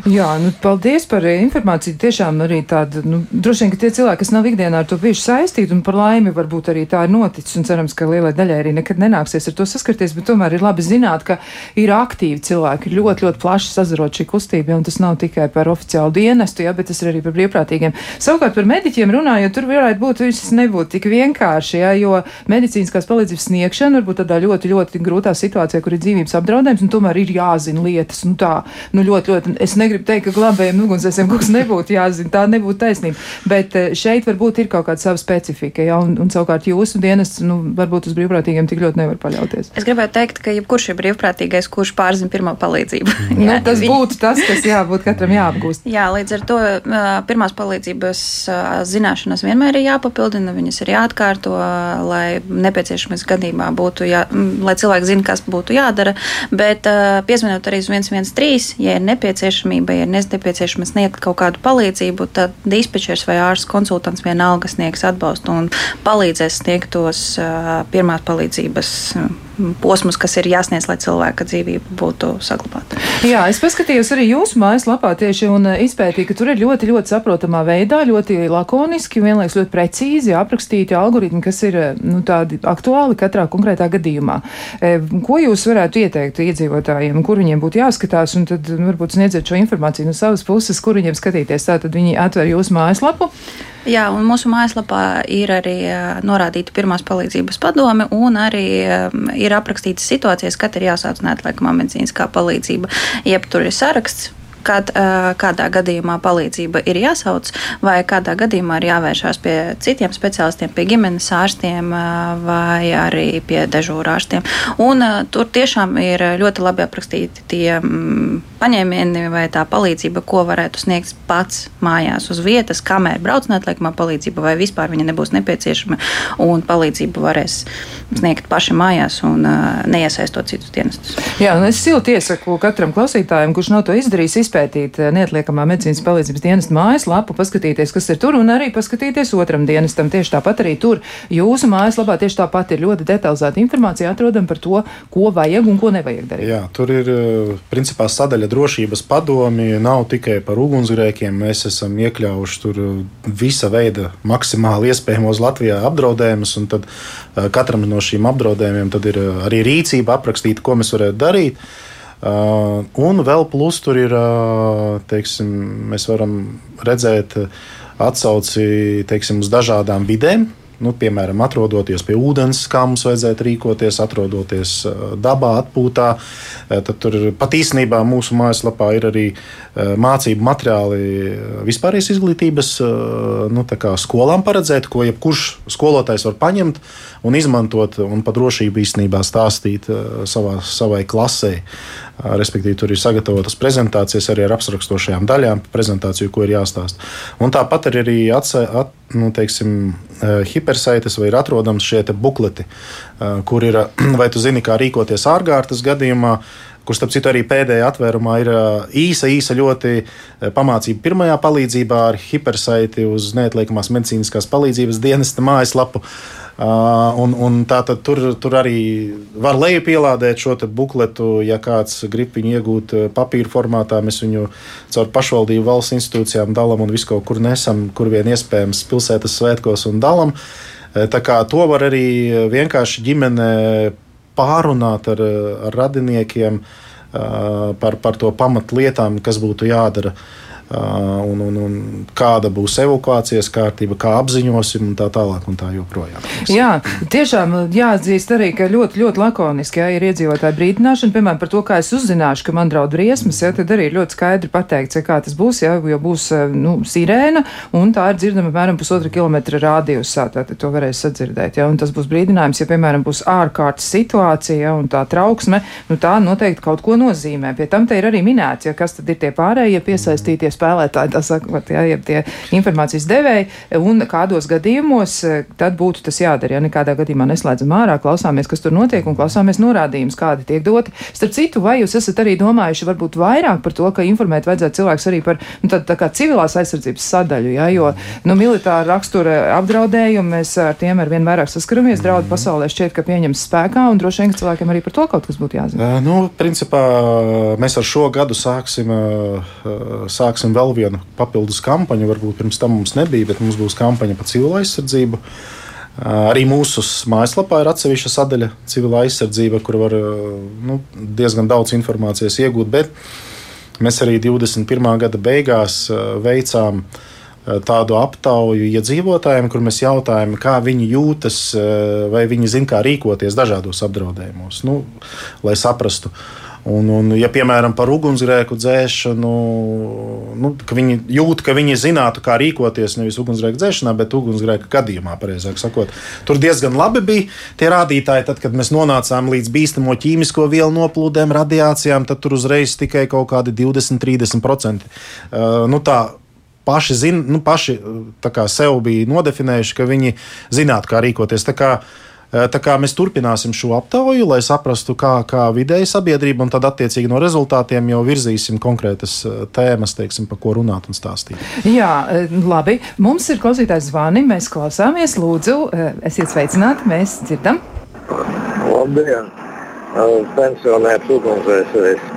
Jā, nu, paldies par uh, informāciju. Tiešām arī tāda, nu, droši vien, ka tie cilvēki, kas nav ikdienā ar to bijuši saistīti, un par laimi varbūt arī tā ir noticis, un cerams, ka lielai daļai arī nekad nenāksies ar to saskarties, bet tomēr ir labi zināt, ka ir aktīvi cilvēki, ir ļoti, ļoti plaši sazarot šī kustība, ja, un tas nav tikai par oficiālu dienestu, ja, bet tas ir arī par brīvprātīgiem. Savukārt par mediķiem runājot, tur varētu būt, viss nebūtu tik vienkārši, ja, jo medicīniskās palīdzības sniegšana varbūt tādā ļoti, ļoti grūtā situācijā, kur ir dzīvības apdraudējums, un tomēr ir jāzina lietas. Nu, tā, nu, ļoti, ļoti, es negribu teikt, ka glābējiem ugunsdzēsiem kaut kas nebūtu jāzina, tā nebūtu taisnība. Bet eh, šeit varbūt ir kaut kāda sava specifika, ja, un, un savukārt jūsu dienas, nu, varbūt uz brīvprātīgiem tik ļoti nevar paļauties. Es gribētu teikt, ka jebkurš ir brīvprātīgais, kurš pārzina pirmā palīdzību. nu, tas būtu tas, kas jābūt katram jāapgūst. Jā, līdz ar to pirmās palīdzības zināšanas vienmēr ir jāpapildina, viņas ir jāatkārto, lai nepieciešamības gadījumā būtu, jā, lai cilvēki zina, kas būtu jādara, bet piezvanot arī uz 113, ja ir nepieciešamība, ja ir nepieciešama sniegt kaut kādu palīdzību, tad dispečers vai ārsts konsultants vienalga sniegs atbalstu un palīdzēs sniegt tos pirmās palīdzības. Posmus, kas ir jāsniedz, lai cilvēka dzīvība būtu saglabāta. Jā, es paskatījos arī jūsu mājaslapā tieši un izpētīju, ka tur ir ļoti, ļoti saprotamā veidā, ļoti lakoniski, vienlaiks ļoti precīzi aprakstīti algoritmi, kas ir nu, tādi aktuāli katrā konkrētā gadījumā. Ko jūs varētu ieteikt iedzīvotājiem, kur viņiem būtu jāskatās, un tad varbūt sniedziet šo informāciju no savas puses, kur viņiem skatīties. Tātad viņi atver jūsu mājaslapu. Jā, un mūsu mājaslapā ir arī norādīta pirmās palīdzības padome, un arī ir aprakstītas situācijas, kad ir jāsauc neatliekamā medicīniskā palīdzība. Jeb tur ir saraksts kad kādā gadījumā palīdzība ir jāsauc, vai kādā gadījumā ir jāvēršās pie citiem speciālistiem, pie ģimenes ārstiem vai arī pie dežūrārstiem. Un tur tiešām ir ļoti labi aprakstīti tie mm, paņēmieni vai tā palīdzība, ko varētu sniegt pats mājās uz vietas, kamēr brauc neatliekamā palīdzība, vai vispār viņa nebūs nepieciešama, un palīdzību varēs sniegt paši mājās un neiesaistot citus dienestus. Jā, un es silti iesaku katram klausītājam, kurš nav to izdarījis, izpētīt neatliekamā medicīnas palīdzības dienesta mājaslapu, paskatīties, kas ir tur, un arī paskatīties otram dienestam. Tieši tāpat arī tur jūsu mājaslapā tieši tāpat ir ļoti detalizēta informācija atrodama par to, ko vajag un ko nevajag darīt. Jā, tur ir principā sadaļa drošības padomi nav tikai par ugunsgrēkiem. Mēs esam iekļāvuši tur visa veida maksimāli iespējamos Latvijā apdraudējumus, un tad eh, katram no šīm apdraudējumiem ir eh, arī rīcība aprakstīta, ko mēs varētu darīt. Uh, un vēl plus tur ir, uh, teiksim, mēs varam redzēt atsauci teiksim, uz dažādām vidēm, Nu, piemēram, atrodoties pie ūdens, kā mums vajadzētu rīkoties, atrodoties dabā, atpūtā. Tad tur pat īstenībā mūsu mājaslapā ir arī mācību materiāli vispārējais izglītības nu, skolām paredzēti, ko jebkurš skolotājs var paņemt un izmantot un par drošību īstenībā stāstīt savā, savai klasē. Respektīvi, tur ir sagatavotas prezentācijas arī ar aprakstošajām daļām, prezentāciju, ko ir jāstāsta. Un tāpat ir arī atse, at, nu, teiksim, hipersaites vai ir atrodams šie bukleti, kur ir, vai tu zini, kā rīkoties ārkārtas gadījumā kur starp citu arī pēdējā atvērumā ir īsa, īsa ļoti pamācība pirmajā palīdzībā ar hipersaiti uz neatliekamās medicīniskās palīdzības dienesta mājaslapu. Uh, un, un tā tad tur, tur arī var lejupielādēt šo bukletu, ja kāds grib viņu iegūt papīra formātā. Mēs viņu caur pašvaldību valsts institūcijām dalām un visu kaut kur nesam, kur vien iespējams pilsētas svētkos un dalām. Tā kā to var arī vienkārši ģimene pārunāt ar, ar radiniekiem par, par to pamatlietām, kas būtu jādara. Un, un, un kāda būs evakuācijas kārtība, kā apziņosim, un tā tālāk. Un tā joprojām. Jā, tiešām jāatzīst arī, ka ļoti, ļoti lakoniski jā, ir iedzīvotāju brīdināšana, piemēram, par to, kā es uzzināšu, ka man draud briesmas, jā, tad arī ir ļoti skaidri pateikts, kā tas būs, jā, jo būs nu, sirēna, un tā ir dzirdama apmēram pusotra kilometra rādījusā, tātad to varēs sadzirdēt. Jā, un tas būs brīdinājums, ja, piemēram, būs ārkārtas situācija, jā, un tā trauksme, nu tā noteikti kaut ko nozīmē. Pie tam te ir arī minēts, ja kas tad ir tie pārējie piesaistīties spēlētāji, tā sakot, jā, ja tie informācijas devēji, un kādos gadījumos e, tad būtu tas jādara. Ja nekādā gadījumā neslēdzam ārā, klausāmies, kas tur notiek, un klausāmies norādījumus, kādi tiek doti. Starp citu, vai jūs esat arī domājuši varbūt vairāk par to, ka informēt vajadzētu cilvēks arī par nu, tā, tā kā civilās aizsardzības sadaļu, ja, jo nu, militāra rakstura apdraudējumi mēs ar tiem ar vien vairāk saskaramies, draudu pasaulē šķiet, ka pieņems spēkā, un droši vien, cilvēkiem arī par to kaut kas būtu jāzina. Nu, principā mēs ar šo gadu sāksim, sāksim sāksim vēl vienu papildus kampaņu. Varbūt pirms tam mums nebija, bet mums būs kampaņa par civilo aizsardzību. Arī mūsu mājaslapā ir atsevišķa sadaļa civilā aizsardzība, kur var nu, diezgan daudz informācijas iegūt. Bet mēs arī 21. gada beigās veicām tādu aptauju iedzīvotājiem, kur mēs jautājām, kā viņi jūtas, vai viņi zina, kā rīkoties dažādos apdraudējumos, nu, lai saprastu. Uh, Un, un, ja, piemēram, par ugunsgrēku dzēšanu, nu, ka viņi jūt, ka viņi zinātu, kā rīkoties nevis ugunsgrēku dzēšanā, bet ugunsgrēku gadījumā, pareizāk sakot. Tur diezgan labi bija tie rādītāji, tad, kad mēs nonācām līdz bīstamo ķīmisko vielu noplūdēm, radiācijām, tad tur uzreiz tikai kaut kādi 20-30%. Uh, nu, tā, paši, zin, nu, paši sev bija nodefinējuši, ka viņi zinātu, kā rīkoties. Tā kā, uh, tā kā mēs turpināsim šo aptauju, lai saprastu, kā, kā vidēji sabiedrība, un tad attiecīgi no rezultātiem jau virzīsim konkrētas tēmas, teiksim, par ko runāt un stāstīt. Jā, labi. Mums ir klausītājs zvani, mēs klausāmies. Lūdzu, esiet sveicināti, mēs dzirdam. Labdien! Pensionēts ugunsdzēsējs.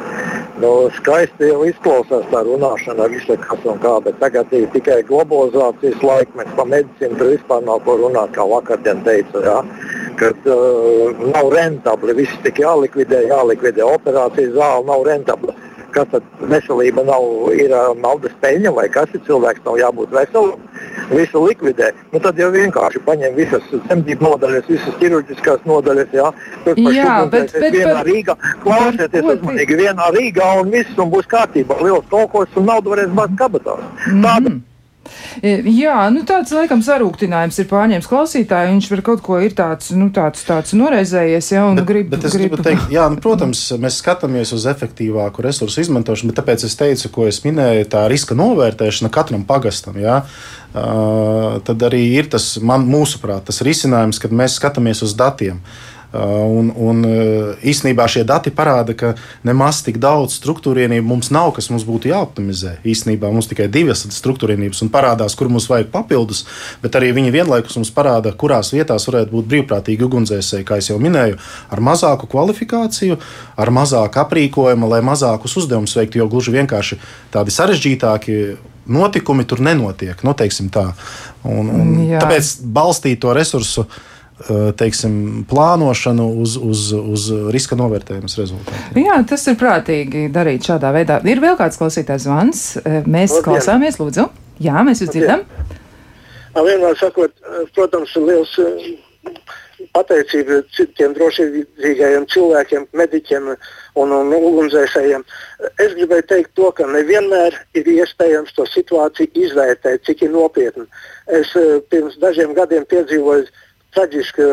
Nu, skaisti jau izklausās tā runāšana, visu kas un kā, bet tagad ir tikai globalizācijas laikmets, pa medicīnu tur vispār nav ko runāt, kā vakardien teica. Ja? Kad uh, nav rentabli. Viss tik jālikvidē, jālikvidē operācijas zāle, nav rentabla. Kas tad veselība nav, ir uh, naudas peļņa vai kas ir cilvēks, nav jābūt veselam. Visu likvidē. Nu, tad jau vienkārši paņem visas dzemdību nodaļas, visas ķirurģiskās nodaļas. Jā, Tur jā bet, bet, vienā bet, Rīgā. Klausieties uzmanīgi vienā Rīgā un viss un būs kārtībā. Liels kolkos un naudu varēs bāzt kabatās. Mm -hmm. Tāda jā, nu tāds laikam sarūktinājums ir pārņēmis klausītāju. Viņš var kaut ko ir tāds, nu, tāds, tāds noreizējies, ja, un bet, grib. Bet es grib... gribu teikt, jā, nu, protams, mēs skatāmies uz efektīvāku resursu izmantošanu, bet tāpēc es teicu, ko es minēju, tā riska novērtēšana katram pagastam. Jā. Uh, tad arī ir tas, man, mūsuprāt, tas risinājums, kad mēs skatāmies uz datiem. Uh, un, un uh, īsnībā šie dati parāda, ka nemaz tik daudz struktūrienību mums nav, kas mums būtu jāoptimizē. Īsnībā mums tikai divas struktūrienības un parādās, kur mums vajag papildus, bet arī viņi vienlaikus mums parāda, kurās vietās varētu būt brīvprātīgi ugunsdzēsēji, kā jau minēju, ar mazāku kvalifikāciju, ar mazāku aprīkojumu, lai mazākus uzdevumus veiktu, jo gluži vienkārši tādi sarežģītāki notikumi tur nenotiek. Nu, un, un Jā. tāpēc balstīt to resursu teiksim, plānošanu uz, uz, uz riska novērtējumas rezultātiem. Jā, tas ir prātīgi darīt šādā veidā. Ir vēl kāds klausītājs zvans. Eh, mēs Labdien. klausāmies, lūdzu. Jā, mēs jūs dzirdam. Vienmēr sakot, eh, protams, liels pateicība citiem drošīgajiem cilvēkiem, mediķiem un, un ugunsdzēsējiem. Es gribēju teikt to, ka nevienmēr ir iespējams to situāciju izvērtēt, cik ir nopietna. Es pirms dažiem gadiem piedzīvoju traģisku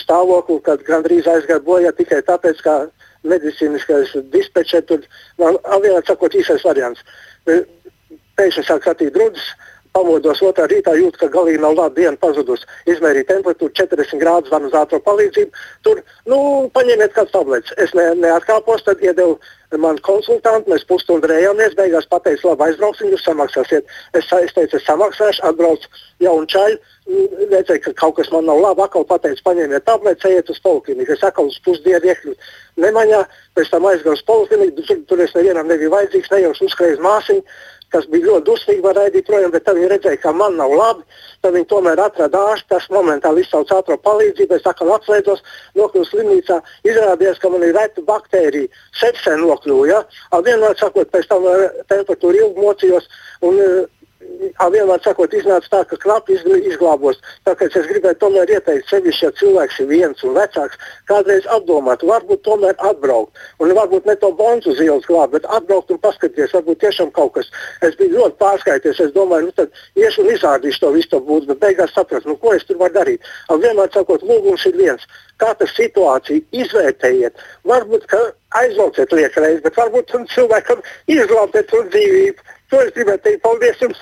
stāvokli, kad gandrīz aizgāja bojā tikai tāpēc, ka medicīniskais dispečers tur, nu, vienā sakot, īsais variants. Pēkšņi sāk satīt grūdas, pamodos otrā rītā, jūtu, ka galīgi nav laba diena pazudusi. Izmērīju temperatūru 40 grādus, zvanu uz ātrā palīdzību. Tur, nu, paņemiet kādu tablets. Es ne, neatkāpos, tad iedevu man konsultantu, mēs pusstundu rējāmies, beigās pateicu, labi, aizbrauksim, jūs samaksāsiet. Es, es teicu, es samaksāšu, atbraucu jaunu čaļu, redzēju, ka kaut kas man nav labi, atkal pateicu, paņemiet tablets, ejiet uz polikliniku. Es atkal uz pusdienu iekļuvu Nemaņā, pēc tam aizgāju uz polikliniku, tur, tur es nevienam nebiju vajadzīgs, nejauši uzskrēju māsiņu kas bija ļoti dusmīgi, var raidīt projām, bet tad viņi redzēja, ka man nav labi. Tad viņi tomēr atrada ārstu, kas momentāli izsauca ātrā palīdzību. Es atkal atslēdzos, nokļuvu slimnīcā. Izrādījās, ka man ir reta baktērija, sepsē nokļuva. Ja? Vienmēr sakot, pēc tam eh, temperatūra ilgi mocījos. Un, uh, vienmēr sakot, iznāca tā, ka knapi izglābos. Tāpēc es gribētu tomēr ieteikt, sevišķi, ja cilvēks ir viens un vecāks, kādreiz apdomāt, varbūt tomēr atbraukt. Un varbūt ne to bonzu uz ielas glābt, bet atbraukt un paskatīties, varbūt tiešām kaut kas. Es biju ļoti pārskaities, es domāju, nu tad iešu un izrādīšu to visu to būtu, bet beigās sapratu, nu ko es tur varu darīt. Un vienmēr sakot, lūgums ir viens. Katra situācija izvērtējiet. Varbūt aizlauciet liekreiz, bet varbūt cilvēkam izglābtiet dzīvību. To es gribēju teikt. Paldies jums!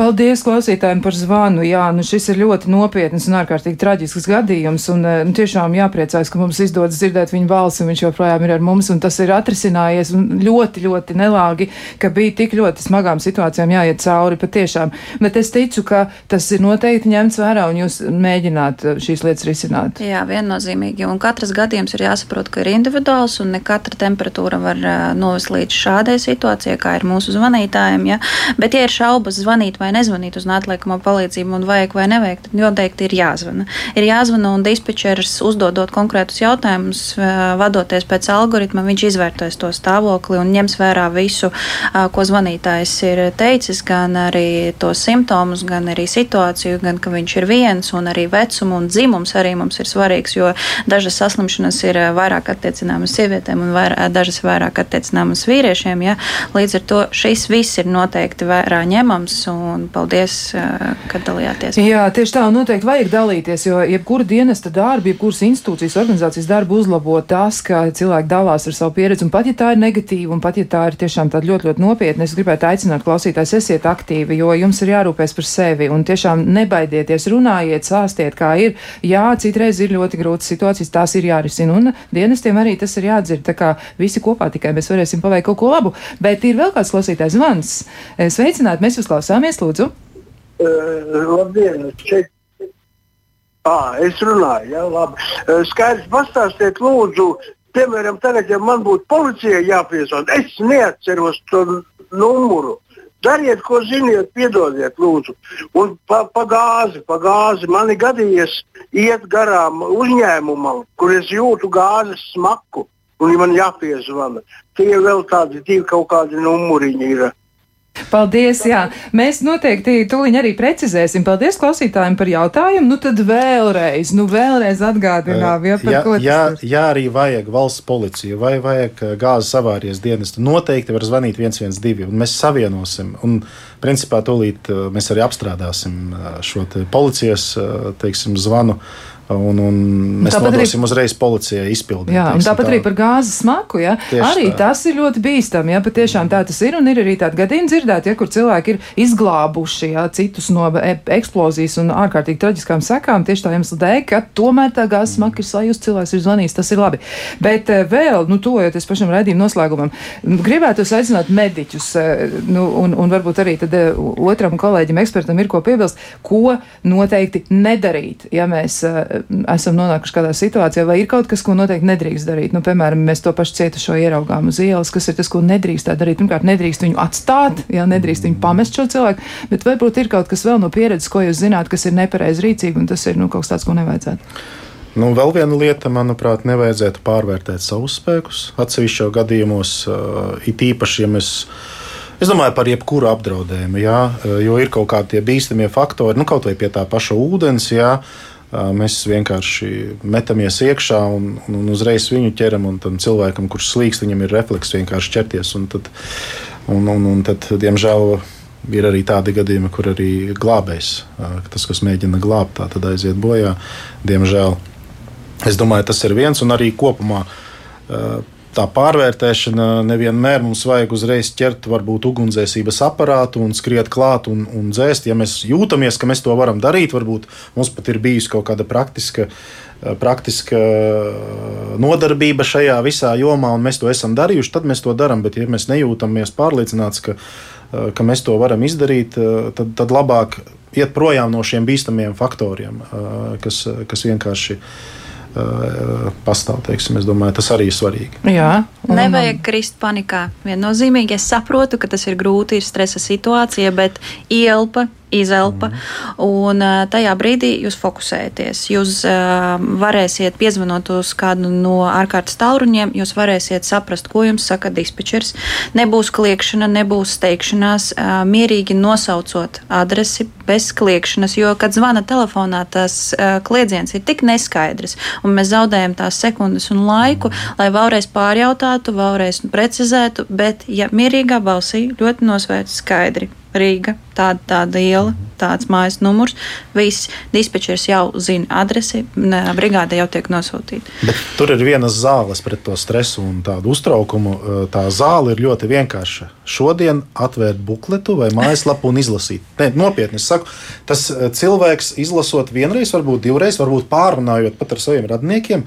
Paldies klausītājiem par zvanu. Jā, nu šis ir ļoti nopietns un ārkārtīgi traģisks gadījums. Un eh, nu, tiešām jāpriecājas, ka mums izdodas dzirdēt viņa balsi, un viņš joprojām ir ar mums. Un tas ir atrisinājies ļoti, ļoti nelāgi, ka bija tik ļoti smagām situācijām jāiet cauri patiešām. Bet es ticu, ka tas ir noteikti ņemts vērā un jūs mēģināt eh, šīs lietas risināt. Jā, viennozīmīgi. Un katrs gadījums ir jāsaprot, ka ir individuāls un ne katra temperatūra var uh, novest līdz šādai situācijai, kā ir mūsu zvanītājiem. Ja? Bet, ja ir šaubas, zvanīt vai nezvanīt uz neatliekamo palīdzību un vajag vai nevajag, tad noteikti ir jāzvana. Ir jāzvana un dispečers uzdodot konkrētus jautājumus, vadoties pēc algoritma, viņš izvērtēs to stāvokli un ņems vērā visu, ko zvanītājs ir teicis, gan arī tos simptomus, gan arī situāciju, gan ka viņš ir viens un arī vecumu un dzimums arī mums ir svarīgs, jo dažas saslimšanas ir vairāk attiecināmas sievietēm un vairāk, dažas vairāk attiecināmas vīriešiem. Ja? Līdz ar to šis viss ir noteikti vērā ņemams un paldies, ka dalījāties. Jā, tieši tā, noteikti vajag dalīties, jo jebkura dienesta darba, jebkuras institūcijas, organizācijas darbu uzlabo tas, ka cilvēki dalās ar savu pieredzi, un pat ja tā ir negatīva, un pat ja tā ir tiešām tāda ļoti, ļoti nopietna, es gribētu aicināt klausītājs, esiet aktīvi, jo jums ir jārūpēs par sevi, un tiešām nebaidieties, runājiet, sāstiet, kā ir. Jā, citreiz ir ļoti grūtas situācijas, tās ir jārisina, un dienestiem arī tas ir jādzird, tā kā visi kopā tikai mēs varēsim paveikt kaut ko labu. Bet ir vēl kāds klausītājs zvans. Sveicināt, mēs jūs klausāmies, lūdzu. Uh, labdien, šeit. À, es runāju, jā, labi. Uh, skaidrs, pastāstiet, lūdzu, piemēram, tagad, ja man būtu policija jāpiesauc, es neatceros to numuru. Dariet, ko ziniet, piedodiet, lūdzu. Un pa, pa gāzi, pa gāzi man ir gadījies iet garām uzņēmumam, kur es jūtu gāzes smaku, un man jāpiezvana. Tie vēl tādi divi kaut kādi numuriņi ir. Paldies, jā. Mēs noteikti tūliņ arī precizēsim. Paldies klausītājiem par jautājumu. Nu tad vēlreiz, nu vēlreiz atgādinām, ja par ja, ko ja, ja arī vajag valsts policiju vai vajag gāzes avārijas dienestu, noteikti var zvanīt 112 un mēs savienosim. Un, principā, tūlīt mēs arī apstrādāsim šo policijas, teiksim, zvanu Un, un mēs tāpat nodosim arī, uzreiz policijai izpildīt. Jā, un tāpat tā. arī par gāzes smaku. Ja? Arī tā. tas ir ļoti bīstami. Ja? Patiešām tā tas ir. Un ir arī tādi gadījumi dzirdēti, ja, kur cilvēki ir izglābuši ja, citus no e, eksplozijas un ārkārtīgi traģiskām sekām tieši tā iemesla dēļ, ka tomēr tā gāzes smaka ir sajūta, cilvēks ir zvanījis. Tas ir labi. Bet e, vēl, nu, tojoties pašam redzījuma noslēgumam, gribētu aicināt mediķus, e, nu, un, un varbūt arī tad otram kolēģim, ekspertam ir ko piebilst, ko noteikti nedarīt, ja mēs esam nonākuši kādā situācijā, vai ir kaut kas, ko noteikti nedrīkst darīt. Nu, piemēram, mēs to pašu cietušo ieraugām uz ielas, kas ir tas, ko nedrīkst darīt. Pirmkārt, nedrīkst viņu atstāt, jā, nedrīkst viņu pamest šo cilvēku, bet varbūt ir kaut kas vēl no pieredzes, ko jūs zināt, kas ir nepareizi rīcīgi, un tas ir nu, kaut kas tāds, ko nevajadzētu. Nu, vēl viena lieta, manuprāt, nevajadzētu pārvērtēt savus spēkus. Atsevišķos gadījumos, it īpaši, ja mēs Es domāju par jebkuru apdraudējumu, jā, jo ir kaut kādi bīstamie faktori, nu, kaut vai pie tā paša ūdens, jā, Mēs vienkārši metamies iekšā un, un, un uzreiz viņu ķeram. Tam cilvēkam, kurš slīkst, viņam ir refleks vienkārši ķerties. Un tad, un, un, un tad, diemžēl, ir arī tādi gadījumi, kur arī glābējs, tas, kas mēģina glābt, tā tad aiziet bojā. Diemžēl. Es domāju, tas ir viens un arī kopumā tā pārvērtēšana nevienmēr mums vajag uzreiz ķert varbūt ugunsdzēsības aparātu un skriet klāt un, un dzēst. Ja mēs jūtamies, ka mēs to varam darīt, varbūt mums pat ir bijusi kaut kāda praktiska, praktiska nodarbība šajā visā jomā, un mēs to esam darījuši, tad mēs to darām. Bet, ja mēs nejūtamies pārliecināti, ka, ka mēs to varam izdarīt, tad, tad labāk iet projām no šiem bīstamiem faktoriem, kas, kas vienkārši ir pastāv. Teiksim, es domāju, tas arī ir svarīgi. Jā, un... Nevajag krist panikā. Viennozīmīgi es saprotu, ka tas ir grūti, ir stresa situācija, bet ielpa izelpa. Mm. Un tajā brīdī jūs fokusēties. Jūs varēsiet piezvanot uz kādu no ārkārtas tālruņiem, jūs varēsiet saprast, ko jums saka dispečers. Nebūs kliekšana, nebūs steigšanās, mierīgi nosaucot adresi bez kliekšanas, jo, kad zvana telefonā, tas kliedziens ir tik neskaidrs, un mēs zaudējam tās sekundes un laiku, lai vēlreiz pārjautātu, vēlreiz precizētu, bet, ja mierīgā balsī ļoti nosvērts skaidri Rīga, tāda, tāda iela, tāds mājas numurs. Viss dispečers jau zina adresi, brigāde jau tiek nosūtīta. Bet tur ir vienas zāles pret to stresu un tādu uztraukumu. Tā zāle ir ļoti vienkārša. Šodien atvērt bukletu vai mājaslapu un izlasīt. Nē, nopietni saku, tas cilvēks izlasot vienreiz, varbūt divreiz, varbūt pārunājot pat ar saviem radniekiem,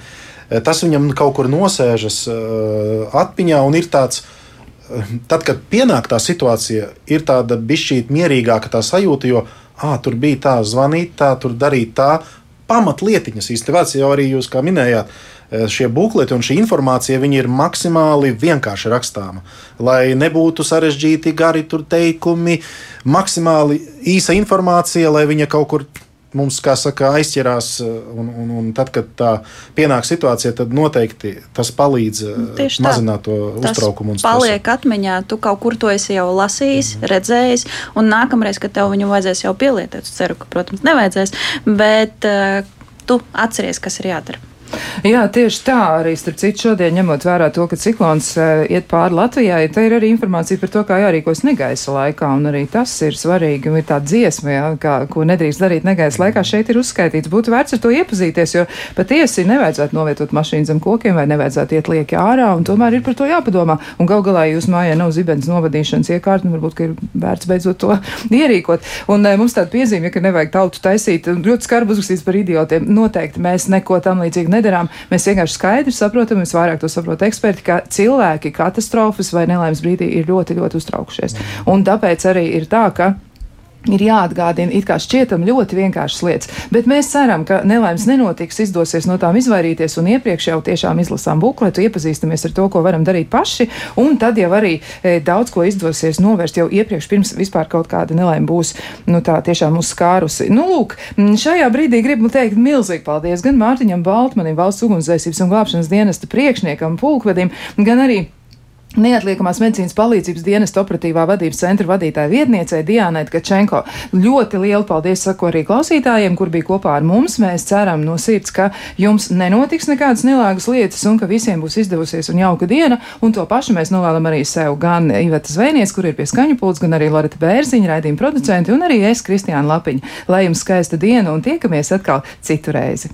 tas viņam kaut kur nosēžas atmiņā un ir tāds tad, kad pienāk tā situācija, ir tāda bišķīt mierīgāka tā sajūta, jo à, tur bija tā zvanīt, tā tur darīt tā. Pamatlietiņas īstenībā jau arī jūs kā minējāt, šie bukleti un šī informācija ir maksimāli vienkārši rakstāma. Lai nebūtu sarežģīti gari teikumi, maksimāli īsa informācija, lai viņa kaut kur mums, kā saka, aizķerās, eh, un, un, un tad, kad tā pienāk situācija, tad noteikti tas palīdz eh, Tieši mazināt tā. to uztraukumu. Tas paliek atmiņā, tu kaut kur to esi jau lasījis, mm. redzējis, un nākamreiz, kad tev viņu vajadzēs jau pielietot, ceru, ka, protams, nevajadzēs, bet uh, tu atceries, kas ir jādara. Jā, tieši tā arī starp citu šodien ņemot vērā to, ka ciklons uh, iet pāri Latvijai, te ir arī informācija par to, kā jārīkojas negaisa laikā, un arī tas ir svarīgi, un ir tā dziesma, jā, kā, ko nedrīkst darīt negaisa laikā, šeit ir uzskaitīts. Būtu vērts ar to iepazīties, jo patiesi nevajadzētu novietot mašīnu zem kokiem vai nevajadzētu iet lieki ārā, un tomēr ir par to jāpadomā. Un gal galā jūs mājā nav zibens novadīšanas iekārta, un varbūt, ka ir vērts beidzot to ierīkot. Un uh, mums tāda piezīme, ka nevajag tautu taisīt, ļoti skarbi uzrakstīts par idiotiem. Noteikti mēs neko tam līdzīgi nedarām nedarām. Mēs vienkārši skaidri saprotam, mēs vairāk to saprotam eksperti, ka cilvēki katastrofas vai nelaimes brīdī ir ļoti, ļoti uztraukšies. Un tāpēc arī ir tā, ka ir jāatgādina, it kā šķietam ļoti vienkāršas lietas, bet mēs ceram, ka nelaimes nenotiks, izdosies no tām izvairīties un iepriekš jau tiešām izlasām bukletu, iepazīstamies ar to, ko varam darīt paši, un tad jau arī e, daudz ko izdosies novērst jau iepriekš, pirms vispār kaut kāda nelaime būs, nu tā tiešām uzskārusi. Nu, lūk, šajā brīdī gribu teikt milzīgi paldies gan Mārtiņam Baltmanim, valsts ugunsdzēsības un glābšanas dienesta priekšniekam, pulkvedim, gan arī Neatliekamās medicīnas palīdzības dienesta operatīvā vadības centra vadītāja vietniecei Diānai Kačenko. Ļoti lielu paldies saku arī klausītājiem, kur bija kopā ar mums. Mēs ceram no sirds, ka jums nenotiks nekādas nelāgas lietas un ka visiem būs izdevusies un jauka diena. Un to pašu mēs novēlam arī sev gan Iveta Zvēnies, kur ir pie skaņu pults, gan arī Loreta Bērziņa, raidījuma producenti un arī es, Kristiāna Lapiņa. Lai jums skaista diena un tiekamies atkal citu reizi!